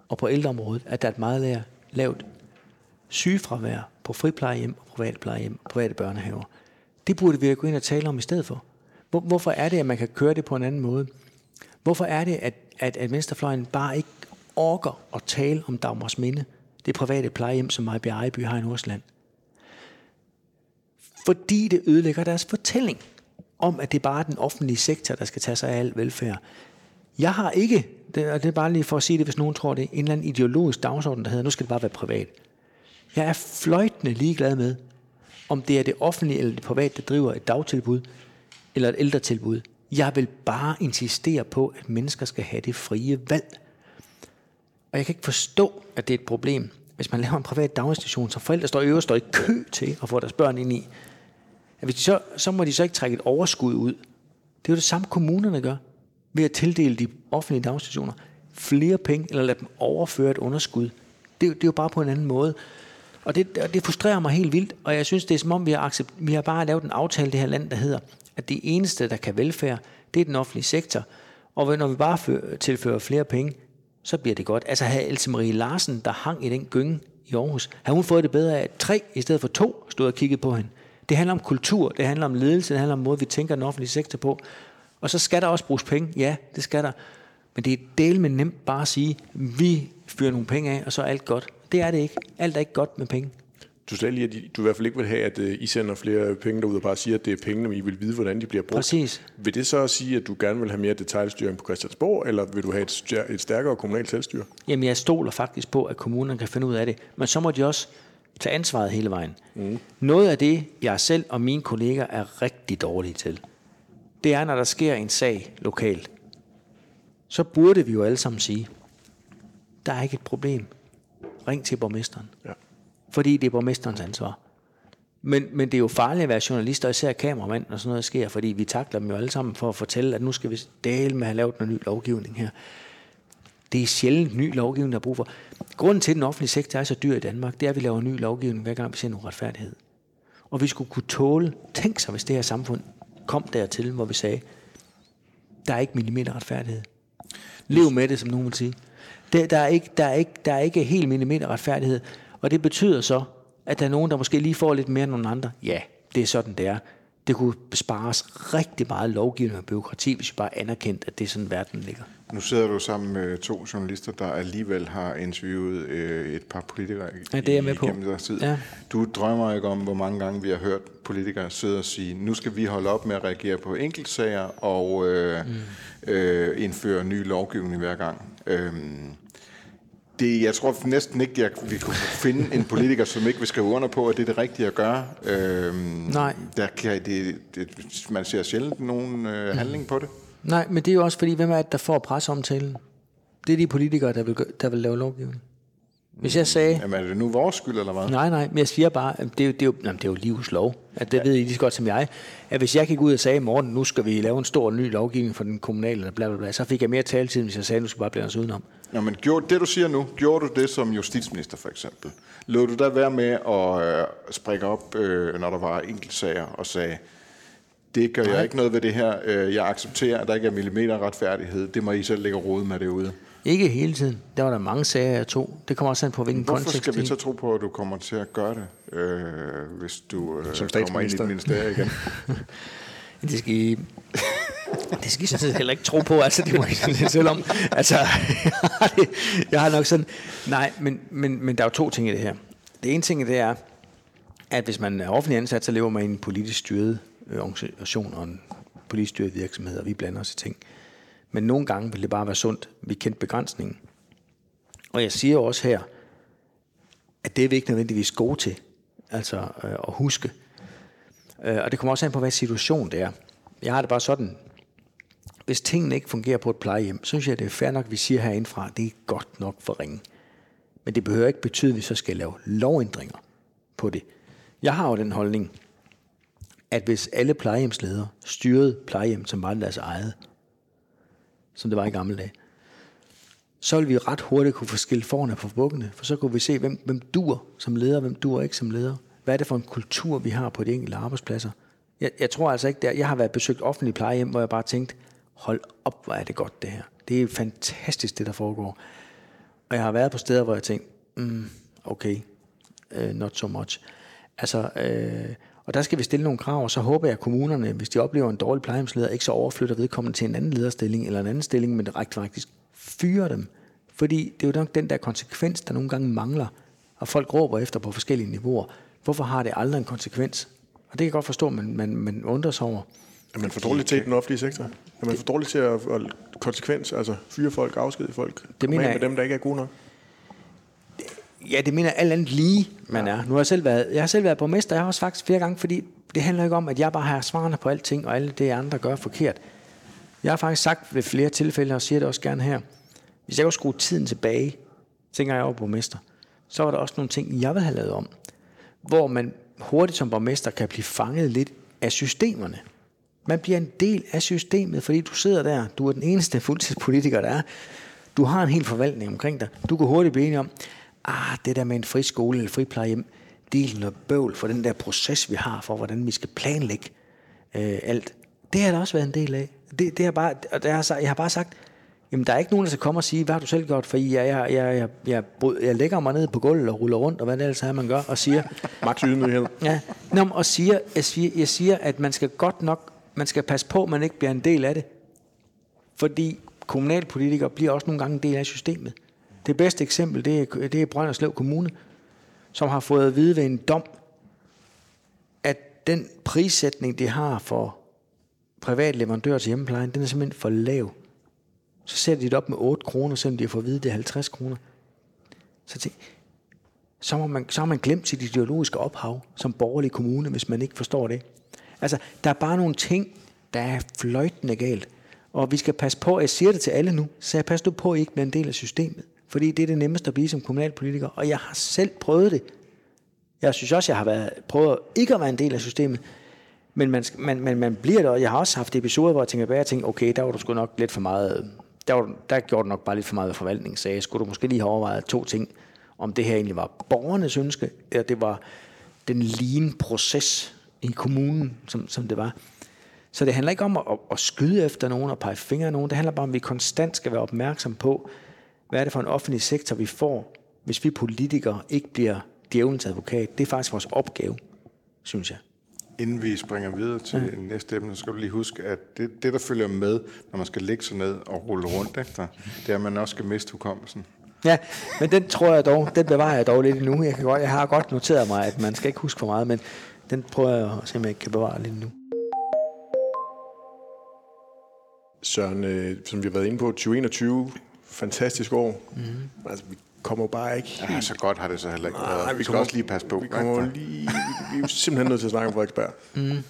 og på ældreområdet, at der er et meget lavt sygefravær på friplejehjem og private plejehjem og private børnehaver? Det burde vi gå ind og tale om i stedet for. Hvorfor er det, at man kan køre det på en anden måde? Hvorfor er det, at, at, at venstrefløjen bare ikke orker at tale om Dagmars Minde, det private plejehjem, som Maja Ejby har i Nordsjælland? Fordi det ødelægger deres fortælling om, at det bare er den offentlige sektor, der skal tage sig af al velfærd. Jeg har ikke, det, og det er bare lige for at sige det, hvis nogen tror det, en eller anden ideologisk dagsorden, der hedder, nu skal det bare være privat. Jeg er fløjtende ligeglad med, om det er det offentlige eller det private, der driver et dagtilbud eller et ældretilbud. Jeg vil bare insistere på, at mennesker skal have det frie valg. Og jeg kan ikke forstå, at det er et problem, hvis man laver en privat daginstitution, så forældre står i øvrigt står i kø til at få deres børn ind i. At hvis de så, så må de så ikke trække et overskud ud. Det er jo det samme, kommunerne gør, ved at tildele de offentlige daginstitutioner flere penge, eller lade dem overføre et underskud. Det, det er jo bare på en anden måde. Og det, det frustrerer mig helt vildt, og jeg synes, det er som om, vi har, accept, vi har bare lavet en aftale i det her land, der hedder, at det eneste, der kan velfærd, det er den offentlige sektor. Og når vi bare tilfører flere penge, så bliver det godt. Altså havde Else Marie Larsen, der hang i den gynge i Aarhus, havde hun fået det bedre af, at tre i stedet for to stod og kiggede på hende. Det handler om kultur, det handler om ledelse, det handler om måde, vi tænker den offentlige sektor på. Og så skal der også bruges penge. Ja, det skal der. Men det er del med nemt bare at sige, vi fyrer nogle penge af, og så er alt godt. Det er det ikke. Alt er ikke godt med penge du sagde lige, at du i hvert fald ikke vil have, at øh, I sender flere penge derud og bare siger, at det er pengene, men I vil vide, hvordan de bliver brugt. Præcis. Vil det så sige, at du gerne vil have mere detaljstyring på Christiansborg, eller vil du have et, et stærkere kommunalt selvstyre? Jamen, jeg stoler faktisk på, at kommunerne kan finde ud af det. Men så må de også tage ansvaret hele vejen. Mm. Noget af det, jeg selv og mine kolleger er rigtig dårlige til, det er, når der sker en sag lokalt. Så burde vi jo alle sammen sige, der er ikke et problem. Ring til borgmesteren. Ja fordi det er borgmesterens ansvar. Men, men det er jo farligt at være journalist, og især kameramand, når sådan noget sker, fordi vi takler dem jo alle sammen for at fortælle, at nu skal vi dele med at have lavet noget ny lovgivning her. Det er sjældent ny lovgivning, der er brug for. Grunden til, at den offentlige sektor er så dyr i Danmark, det er, at vi laver ny lovgivning, hver gang vi ser en uretfærdighed. Og vi skulle kunne tåle, tænk sig, hvis det her samfund kom dertil, hvor vi sagde, der er ikke millimeter retfærdighed. Lev med det, som nogen vil sige. Der, der, er ikke, der, er ikke, der er ikke helt millimeter retfærdighed. Og det betyder så, at der er nogen, der måske lige får lidt mere end nogle andre. Ja, det er sådan, det er. Det kunne bespares rigtig meget lovgivning og byråkrati, hvis vi bare anerkendte, at det er sådan, verden ligger. Nu sidder du sammen med to journalister, der alligevel har interviewet øh, et par politikere ja, det er jeg med på. deres tid. Ja. Du drømmer ikke om, hvor mange gange vi har hørt politikere sidde og sige, nu skal vi holde op med at reagere på enkeltsager og øh, mm. øh, indføre ny lovgivning hver gang. Øh, det, jeg tror næsten ikke, at vi kunne finde en politiker, som ikke vil skrive under på, at det er det rigtige at gøre. Øhm, Nej. Der kan, det, det, man ser sjældent nogen øh, handling på det. Nej, men det er jo også fordi, hvem er det, der får presseomtalen? Det er de politikere, der vil, der vil lave lovgivning. Hvis jeg sagde... Jamen er det nu vores skyld, eller hvad? Nej, nej, men jeg siger bare, at det er jo, det er jo, jamen, det er jo livets lov. At det ja. ved I lige så godt som jeg. At hvis jeg gik ud og sagde i morgen, nu skal vi lave en stor ny lovgivning for den kommunale, bla, bla, bla, så fik jeg mere taletid, hvis jeg sagde, nu skal bare blive os udenom. Nå, men gjorde, det du siger nu, gjorde du det som justitsminister for eksempel? Lod du da være med at øh, sprække op, øh, når der var enkeltsager, og sagde, det gør jeg ikke noget ved det her. Øh, jeg accepterer, at der ikke er millimeter retfærdighed. Det må I selv lægge råd med derude. Ikke hele tiden. Der var der mange sager, jeg tog. Det kommer også an på, hvilken Hvorfor kontekst skal vi så tro på, at du kommer til at gøre det, øh, hvis du øh, Som kommer ind i et ministerie igen? det skal I... Det skal I sådan heller ikke tro på, altså det må I lidt selv om. Altså, jeg har nok sådan... Nej, men, men, men der er jo to ting i det her. Det ene ting det er, at hvis man er offentlig ansat, så lever man i en politisk styret øh, organisation og en politisk styret virksomhed, og vi blander os i ting. Men nogle gange vil det bare være sundt. Vi kendte begrænsningen. Og jeg siger også her, at det er vi ikke nødvendigvis gode til altså øh, at huske. Øh, og det kommer også an på, hvad situation det er. Jeg har det bare sådan, hvis tingene ikke fungerer på et plejehjem, så synes jeg, det er fair nok, at vi siger herindefra, at det er godt nok for ringe. Men det behøver ikke betyde, at vi så skal lave lovændringer på det. Jeg har jo den holdning, at hvis alle plejehjemsledere styrede plejehjem, som var deres eget, som det var i gamle dage, så ville vi ret hurtigt kunne få skilt forne fra bukkene, for så kunne vi se, hvem, hvem dur som leder, hvem dur ikke som leder. Hvad er det for en kultur, vi har på de enkelte arbejdspladser? Jeg, jeg tror altså ikke, der, jeg har været besøgt offentlige plejehjem, hvor jeg bare tænkte, hold op, hvor er det godt det her. Det er fantastisk, det der foregår. Og jeg har været på steder, hvor jeg tænkte, mm, okay, uh, not so much. Altså, øh, og der skal vi stille nogle krav, og så håber jeg, at kommunerne, hvis de oplever en dårlig plejehjemsleder, ikke så overflytter vedkommende til en anden lederstilling eller en anden stilling, men direkte faktisk fyre dem. Fordi det er jo nok den der konsekvens, der nogle gange mangler, og folk råber efter på forskellige niveauer. Hvorfor har det aldrig en konsekvens? Og det kan jeg godt forstå, men man, man undrer sig over. Er man for dårlig til den offentlige sektor? Er man for dårlig til at, at konsekvens, altså fyre folk, afskedige folk? Det mener jeg, med dem, der ikke er gode nok? Ja, det mener alt andet lige, man er. Nu har jeg selv været, jeg har selv været borgmester, jeg har også faktisk flere gange, fordi det handler ikke om, at jeg bare har svarene på alting, og alle det andre gør forkert. Jeg har faktisk sagt ved flere tilfælde, og siger det også gerne her, hvis jeg kunne skrue tiden tilbage, tænker jeg over borgmester, så var der også nogle ting, jeg ville have lavet om, hvor man hurtigt som borgmester kan blive fanget lidt af systemerne. Man bliver en del af systemet, fordi du sidder der, du er den eneste fuldtidspolitiker, der er. Du har en hel forvaltning omkring dig. Du kan hurtigt blive enig om, ah, det der med en friskole eller friplejehjem, det er noget bøvl for den der proces, vi har for, hvordan vi skal planlægge øh, alt. Det har der også været en del af. Det, det har bare, og det har, jeg har bare sagt, jamen der er ikke nogen, der skal komme og sige, hvad har du selv gjort, for jeg, jeg, jeg, jeg, jeg, jeg lægger mig ned på gulvet og ruller rundt, og hvad det ellers er, man gør, og siger... Max ydmyghed. Ja, Nå, og siger, jeg, siger, jeg siger, at man skal godt nok, man skal passe på, at man ikke bliver en del af det. Fordi kommunalpolitikere bliver også nogle gange en del af systemet. Det bedste eksempel, det er, det er Brønderslev Kommune, som har fået at vide ved en dom, at den prissætning, de har for privat leverandør til hjemmeplejen, den er simpelthen for lav. Så sætter de det op med 8 kroner, selvom de har fået at vide, det er 50 kroner. Så, tænk, så, har man, så har man glemt sit ideologiske ophav som borgerlig kommune, hvis man ikke forstår det. Altså, der er bare nogle ting, der er fløjtende galt. Og vi skal passe på, jeg siger det til alle nu, så jeg pas nu på, at I ikke bliver en del af systemet. Fordi det er det nemmeste at blive som kommunalpolitiker. Og jeg har selv prøvet det. Jeg synes også, jeg har været, prøvet ikke at være en del af systemet, men man, man, man, man bliver det, og jeg har også haft episoder, hvor jeg tænker tilbage og tænker, okay, der var du sgu nok lidt for meget, der, var, der gjorde du nok bare lidt for meget forvaltning, så jeg skulle du måske lige have overvejet to ting, om det her egentlig var borgernes ønske, eller det var den lean proces i kommunen, som, som det var. Så det handler ikke om at, at, at skyde efter nogen og pege fingre af nogen. Det handler bare om, at vi konstant skal være opmærksom på, hvad er det for en offentlig sektor, vi får, hvis vi politikere ikke bliver djævelens advokat. Det er faktisk vores opgave, synes jeg. Inden vi springer videre til ja. næste emne, så skal du lige huske, at det, det, der følger med, når man skal lægge sig ned og rulle rundt efter, det er, at man også skal miste hukommelsen. Ja, men den tror jeg dog, den bevarer jeg dog lidt endnu. Jeg, kan godt, jeg har godt noteret mig, at man skal ikke huske for meget, men den prøver jeg at se, om jeg kan bevare lidt nu. Søren, øh, som vi har været inde på, 2021, fantastisk år. Mm. Altså, vi kommer bare ikke helt... Ja, så godt har det så heller ikke været. Vi, vi skal kommer, også lige passe på. Vi, kommer lige, vi, vi er simpelthen nødt til at snakke om Frederiksberg. Mm.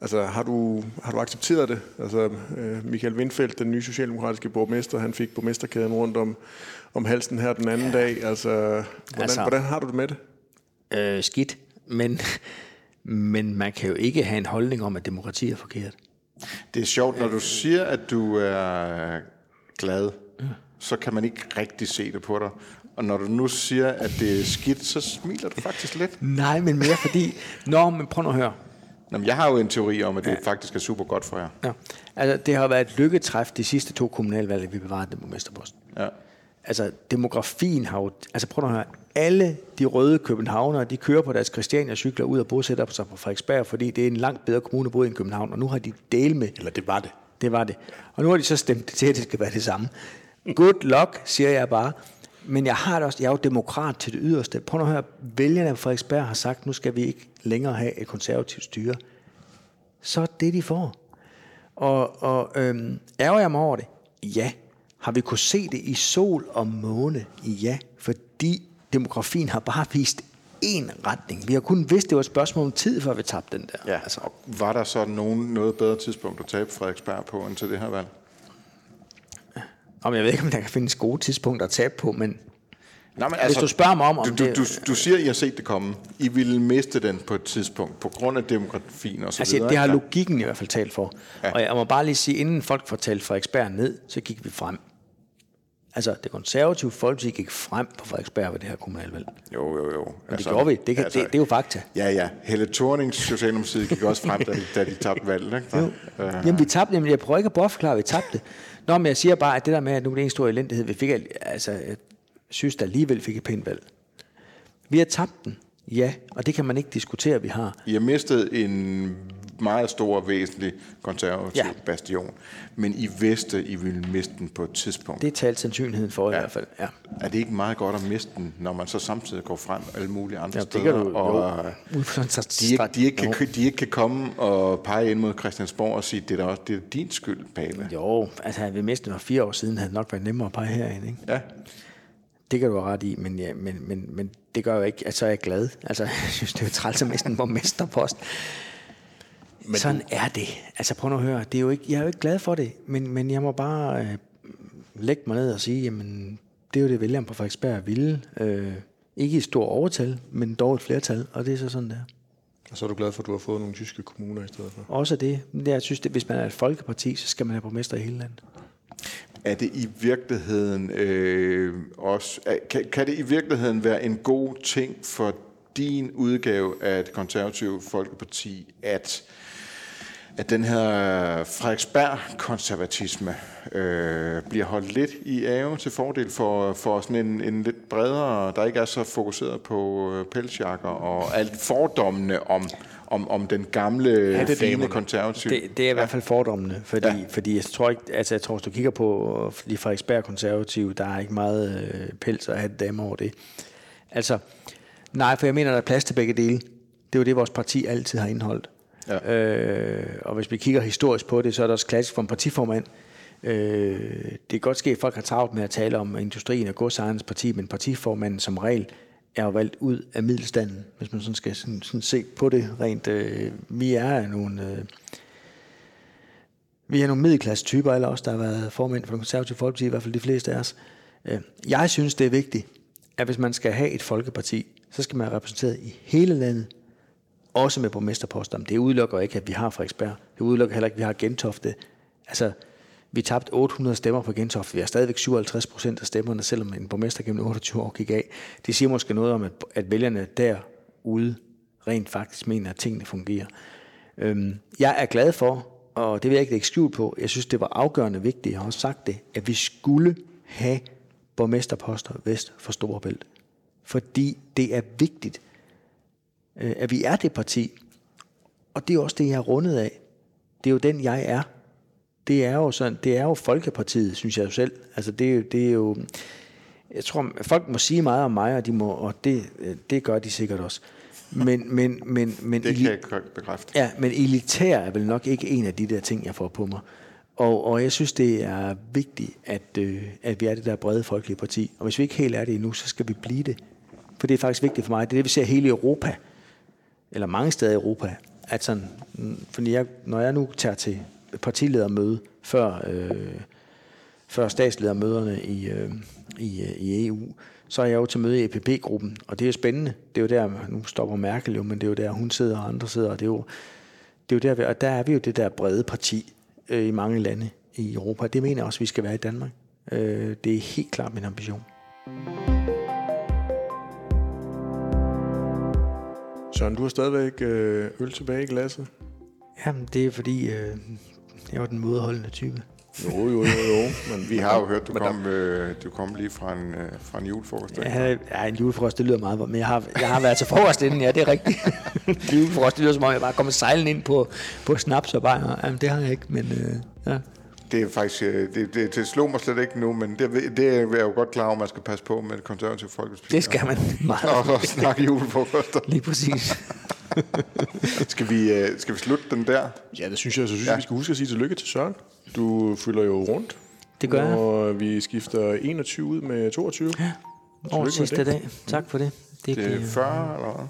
Altså, har du, har du accepteret det? Altså, øh, Michael Windfeldt, den nye socialdemokratiske borgmester, han fik borgmesterkæden rundt om, om halsen her den anden ja. dag. Altså, hvordan, altså, hvordan har du det med det? Øh, skidt, men, men man kan jo ikke have en holdning om, at demokrati er forkert. Det er sjovt, når du siger, at du er glad. Så kan man ikke rigtig se det på dig. Og når du nu siger, at det er skidt, så smiler du faktisk lidt. Nej, men mere fordi... Nå, men prøv nu at høre. Jamen, jeg har jo en teori om, at det ja. faktisk er super godt for jer. Ja. Altså, det har været et lykketræf de sidste to kommunalvalg, vi bevarede den borgmesterpost. Ja. Altså, demografien har jo... Altså, prøv at høre. Alle de røde københavnere, de kører på deres Christiania-cykler ud og bosætter sig på Frederiksberg, fordi det er en langt bedre kommune at bo i end København, og nu har de del med... Eller det var det. Det var det. Og nu har de så stemt til, at det skal være det samme. Good luck, siger jeg bare. Men jeg har det også, jeg er jo demokrat til det yderste. Prøv at høre, vælgerne af Frederiksberg har sagt, nu skal vi ikke længere have et konservativt styre. Så er det, de får. Og, og øhm, ærger jeg mig over det? Ja. Har vi kunne se det i sol og måne? Ja. Fordi demografien har bare vist én retning. Vi har kun vidst, det var et spørgsmål om tid, før vi tabte den der. Ja, altså. og var der så nogen, noget bedre tidspunkt at tabe Frederiksberg på, end til det her valg? Om jeg ved ikke, om der kan findes gode tidspunkter at tabe på, men Nå, men altså, Hvis du spørger mig om, om du, det... Du, du siger, at I har set det komme. I ville miste den på et tidspunkt, på grund af demografien og så altså, videre. Det har logikken i hvert fald talt for. Ja. Og jeg må bare lige sige, inden folk får talt Frederiksberg ned, så gik vi frem. Altså, det konservative Folkeparti gik frem på Frederiksberg ved det her kommunalvalg. Jo, jo, jo. Men altså, det gjorde vi. Det, kan, altså, det, det er jo fakta. Ja, ja. Helle Thornings Socialdemokratiet gik også frem, da de, da de tabte valget. Ikke? Jo. Uh, Jamen, vi tabte. Jamen, jeg prøver ikke at bortforklare, vi tabte. Nå, men jeg siger bare, at det der med, at nu er det en stor elendighed, vi fik, altså, jeg synes, der alligevel fik et pænt valg. Vi har tabt den, ja, og det kan man ikke diskutere, vi har. I har mistet en meget stor og væsentlig konservativ ja. bastion. Men I vidste, I ville miste den på et tidspunkt. Det talte sandsynligheden for ja. i hvert fald, ja. Er det ikke meget godt at miste den, når man så samtidig går frem alle mulige andre ja, steder? Du, og jo. de, ikke, de, ikke kan, de ikke kan komme og pege ind mod Christiansborg og sige, det er, også, det er din skyld, Pape. Jo, altså havde vi mistet den for fire år siden, havde det nok været nemmere at pege herind, ikke? Ja. Det kan du have ret i, men, ja, men, men, men det gør jo ikke, at så er jeg glad. Altså, jeg synes, det er jo træls at miste en borgmesterpost. Men Sådan du... er det. Altså prøv nu at høre, det er jo ikke, jeg er jo ikke glad for det, men, men jeg må bare øh, lægge mig ned og sige, jamen det er jo det, vælgerne på Frederiksberg ville. Øh, ikke i stor overtal, men dog et flertal, og det er så sådan der. Og så er du glad for, at du har fået nogle tyske kommuner i stedet for? Også det. Jeg synes, at hvis man er et folkeparti, så skal man have borgmester i hele landet. Er det i virkeligheden øh, også, kan, kan det i virkeligheden være en god ting for din udgave af et konservativt folkeparti, at at den her Frederiksberg-konservatisme øh, bliver holdt lidt i ave til fordel for, for sådan en, en lidt bredere, der ikke er så fokuseret på øh, pelsjakker og alt fordommene om, om, om den gamle, ja, det fine konservative. Det, det er i hvert fald fordommene, fordi, ja. fordi jeg tror ikke, altså jeg tror, hvis du kigger på de Frederiksberg konservative, der er ikke meget øh, pels at have damer over det. Altså, nej, for jeg mener, der er plads til begge dele. Det er jo det, vores parti altid har indholdt. Ja. Øh, og hvis vi kigger historisk på det, så er det også klassisk for en partiformand. Øh, det kan godt ske, at folk har travlt med at tale om industrien og godsejernes parti, men partiformanden som regel er jo valgt ud af middelstanden, hvis man sådan skal sådan, sådan se på det rent. Øh, vi er nogle... Øh, vi er nogle middelklasse typer, eller også der har været formænd for den konservative folkeparti, i hvert fald de fleste af os. Øh, jeg synes, det er vigtigt, at hvis man skal have et folkeparti, så skal man være repræsenteret i hele landet, også med borgmesterposter. Men det udelukker ikke, at vi har Frederiksberg. Det udelukker heller ikke, at vi har Gentofte. Altså, vi tabte 800 stemmer på Gentofte. Vi har stadigvæk 57 procent af stemmerne, selvom en borgmester gennem 28 år gik af. Det siger måske noget om, at, at vælgerne derude rent faktisk mener, at tingene fungerer. Øhm, jeg er glad for, og det vil jeg ikke lægge skjul på, jeg synes, det var afgørende vigtigt, jeg har også sagt det, at vi skulle have borgmesterposter vest for Storebælt. Fordi det er vigtigt, øh, at vi er det parti. Og det er også det, jeg er rundet af. Det er jo den, jeg er. Det er jo, sådan, det er jo Folkepartiet, synes jeg jo selv. Altså det, er jo, det er jo, jeg tror, folk må sige meget om mig, og, de må, og det, det gør de sikkert også. Men, men, men, men, det kan jeg bekræfte. Ja, men elitær er vel nok ikke en af de der ting, jeg får på mig. Og, og jeg synes, det er vigtigt, at, øh, at vi er det der brede folkelige parti. Og hvis vi ikke helt er det endnu, så skal vi blive det. For det er faktisk vigtigt for mig. Det er det, vi ser hele Europa, eller mange steder i Europa. At sådan, mm, fordi jeg, når jeg nu tager til partiledermøde før, øh, før statsledermøderne i, øh, i, øh, i EU, så er jeg jo til møde i EPP-gruppen, og det er jo spændende. Det er jo der, nu stopper Merkel jo, men det er jo der, hun sidder og andre sidder, og det er jo, det er jo der, og der er vi jo det der brede parti øh, i mange lande i Europa. Det mener jeg også, vi skal være i Danmark. Øh, det er helt klart min ambition. Søren, du har stadigvæk øh, øl tilbage i glasset? Jamen, det er fordi, øh, jeg var den modholdende type. Jo, jo, jo, jo. Men vi har jo hørt, du kom, øh, du kom lige fra en, øh, fra en julefrokost. Ja, ja, en julefrokost, det lyder meget, men jeg har, jeg har været til frokost inden, ja, det er rigtigt. julefrokost, det lyder som om, jeg bare kommer sejlen ind på, på snaps og bare, jamen det har jeg ikke, men øh, ja. Det er faktisk, øh, det, det, det slår mig slet ikke nu, men det, det er jeg jo godt klar over, man skal passe på med det konservative folkestyre. Det skal man meget. Og, og snakke julefrokoster. Lige præcis. skal, vi, øh, skal vi slutte den der? Ja, det synes jeg. Så synes ja. jeg, vi skal huske at sige tillykke til Søren. Du fylder jo rundt. Det gør jeg. Og vi skifter 21 ud med 22. Ja, over sidste dag. Tak for det. Det, det er 40, eller hvad?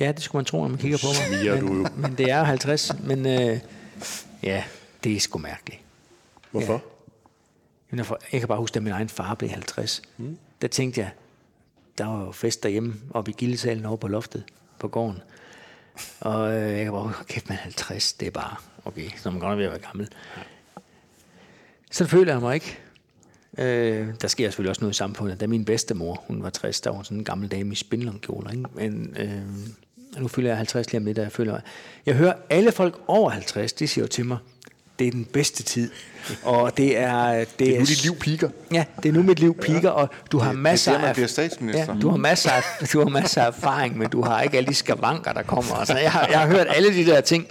Ja, det skulle man tro, når man kigger på mig. Men, du jo. Men det er 50. Men øh, ja, det er sgu mærkeligt. Hvorfor? Ja. Jeg kan bare huske, at min egen far blev 50. Mm. Der tænkte jeg, der var jo fest derhjemme, oppe i gildesalen over på loftet på gården. Og øh, jeg kan bare huske, kæft, man 50, det er bare, okay, så man godt ved at være gammel. Så føler jeg mig ikke. Øh, der sker selvfølgelig også noget i samfundet. Da min bedstemor, hun var 60, der var sådan en gammel dame i spindlongkjoler, ikke? Men øh, nu føler jeg 50 lige om lidt, der jeg føler Jeg hører alle folk over 50, de siger jo til mig, det er den bedste tid. Og det er... Det, det er nu dit liv piker. Ja, det er nu mit liv piker, og du har masser det er, af... statsminister. Ja, du har masser af, du har masser af erfaring, men du har ikke alle de skavanker, der kommer. Altså, jeg, har, jeg har hørt alle de der ting.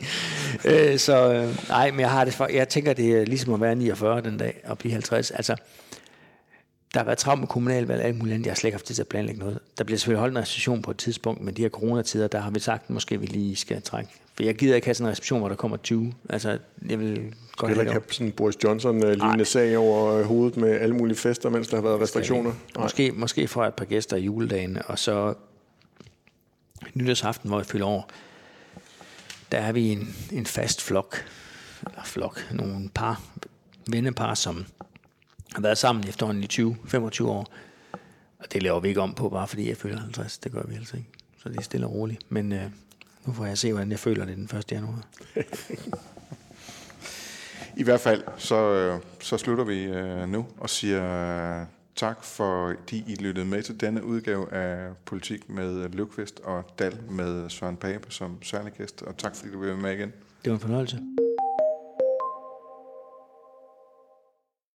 Øh, så øh, nej, men jeg har det for, jeg tænker, det er ligesom at være 49 den dag og blive 50. Altså, der har været travlt med kommunalvalg og alt muligt andet. Jeg har slet ikke haft tid til at planlægge noget. Der bliver selvfølgelig holdt en reception på et tidspunkt, men de her coronatider, der har vi sagt, at måske vi lige skal trække. For jeg gider ikke have sådan en reception, hvor der kommer 20. Altså, jeg vil godt have, have sådan en Boris Johnson-lignende sag over hovedet med alle mulige fester, mens der har været restriktioner. Måske, måske får jeg et par gæster i juledagen, og så nytårsaften, hvor jeg fylder over, der er vi en, en fast flok, eller flok, nogle par, vennepar, som har været sammen efterhånden i 20-25 år. Og det laver vi ikke om på, bare fordi jeg føler 50. Det gør vi altså ikke. Så det er stille og roligt. Men øh, nu får jeg se, hvordan jeg føler det den 1. januar. I hvert fald, så, øh, så slutter vi øh, nu og siger øh, tak, fordi I lyttede med til denne udgave af Politik med Løvqvist og Dal med Søren Pape som særlig gæst. Og tak, fordi du vil med igen. Det var en fornøjelse.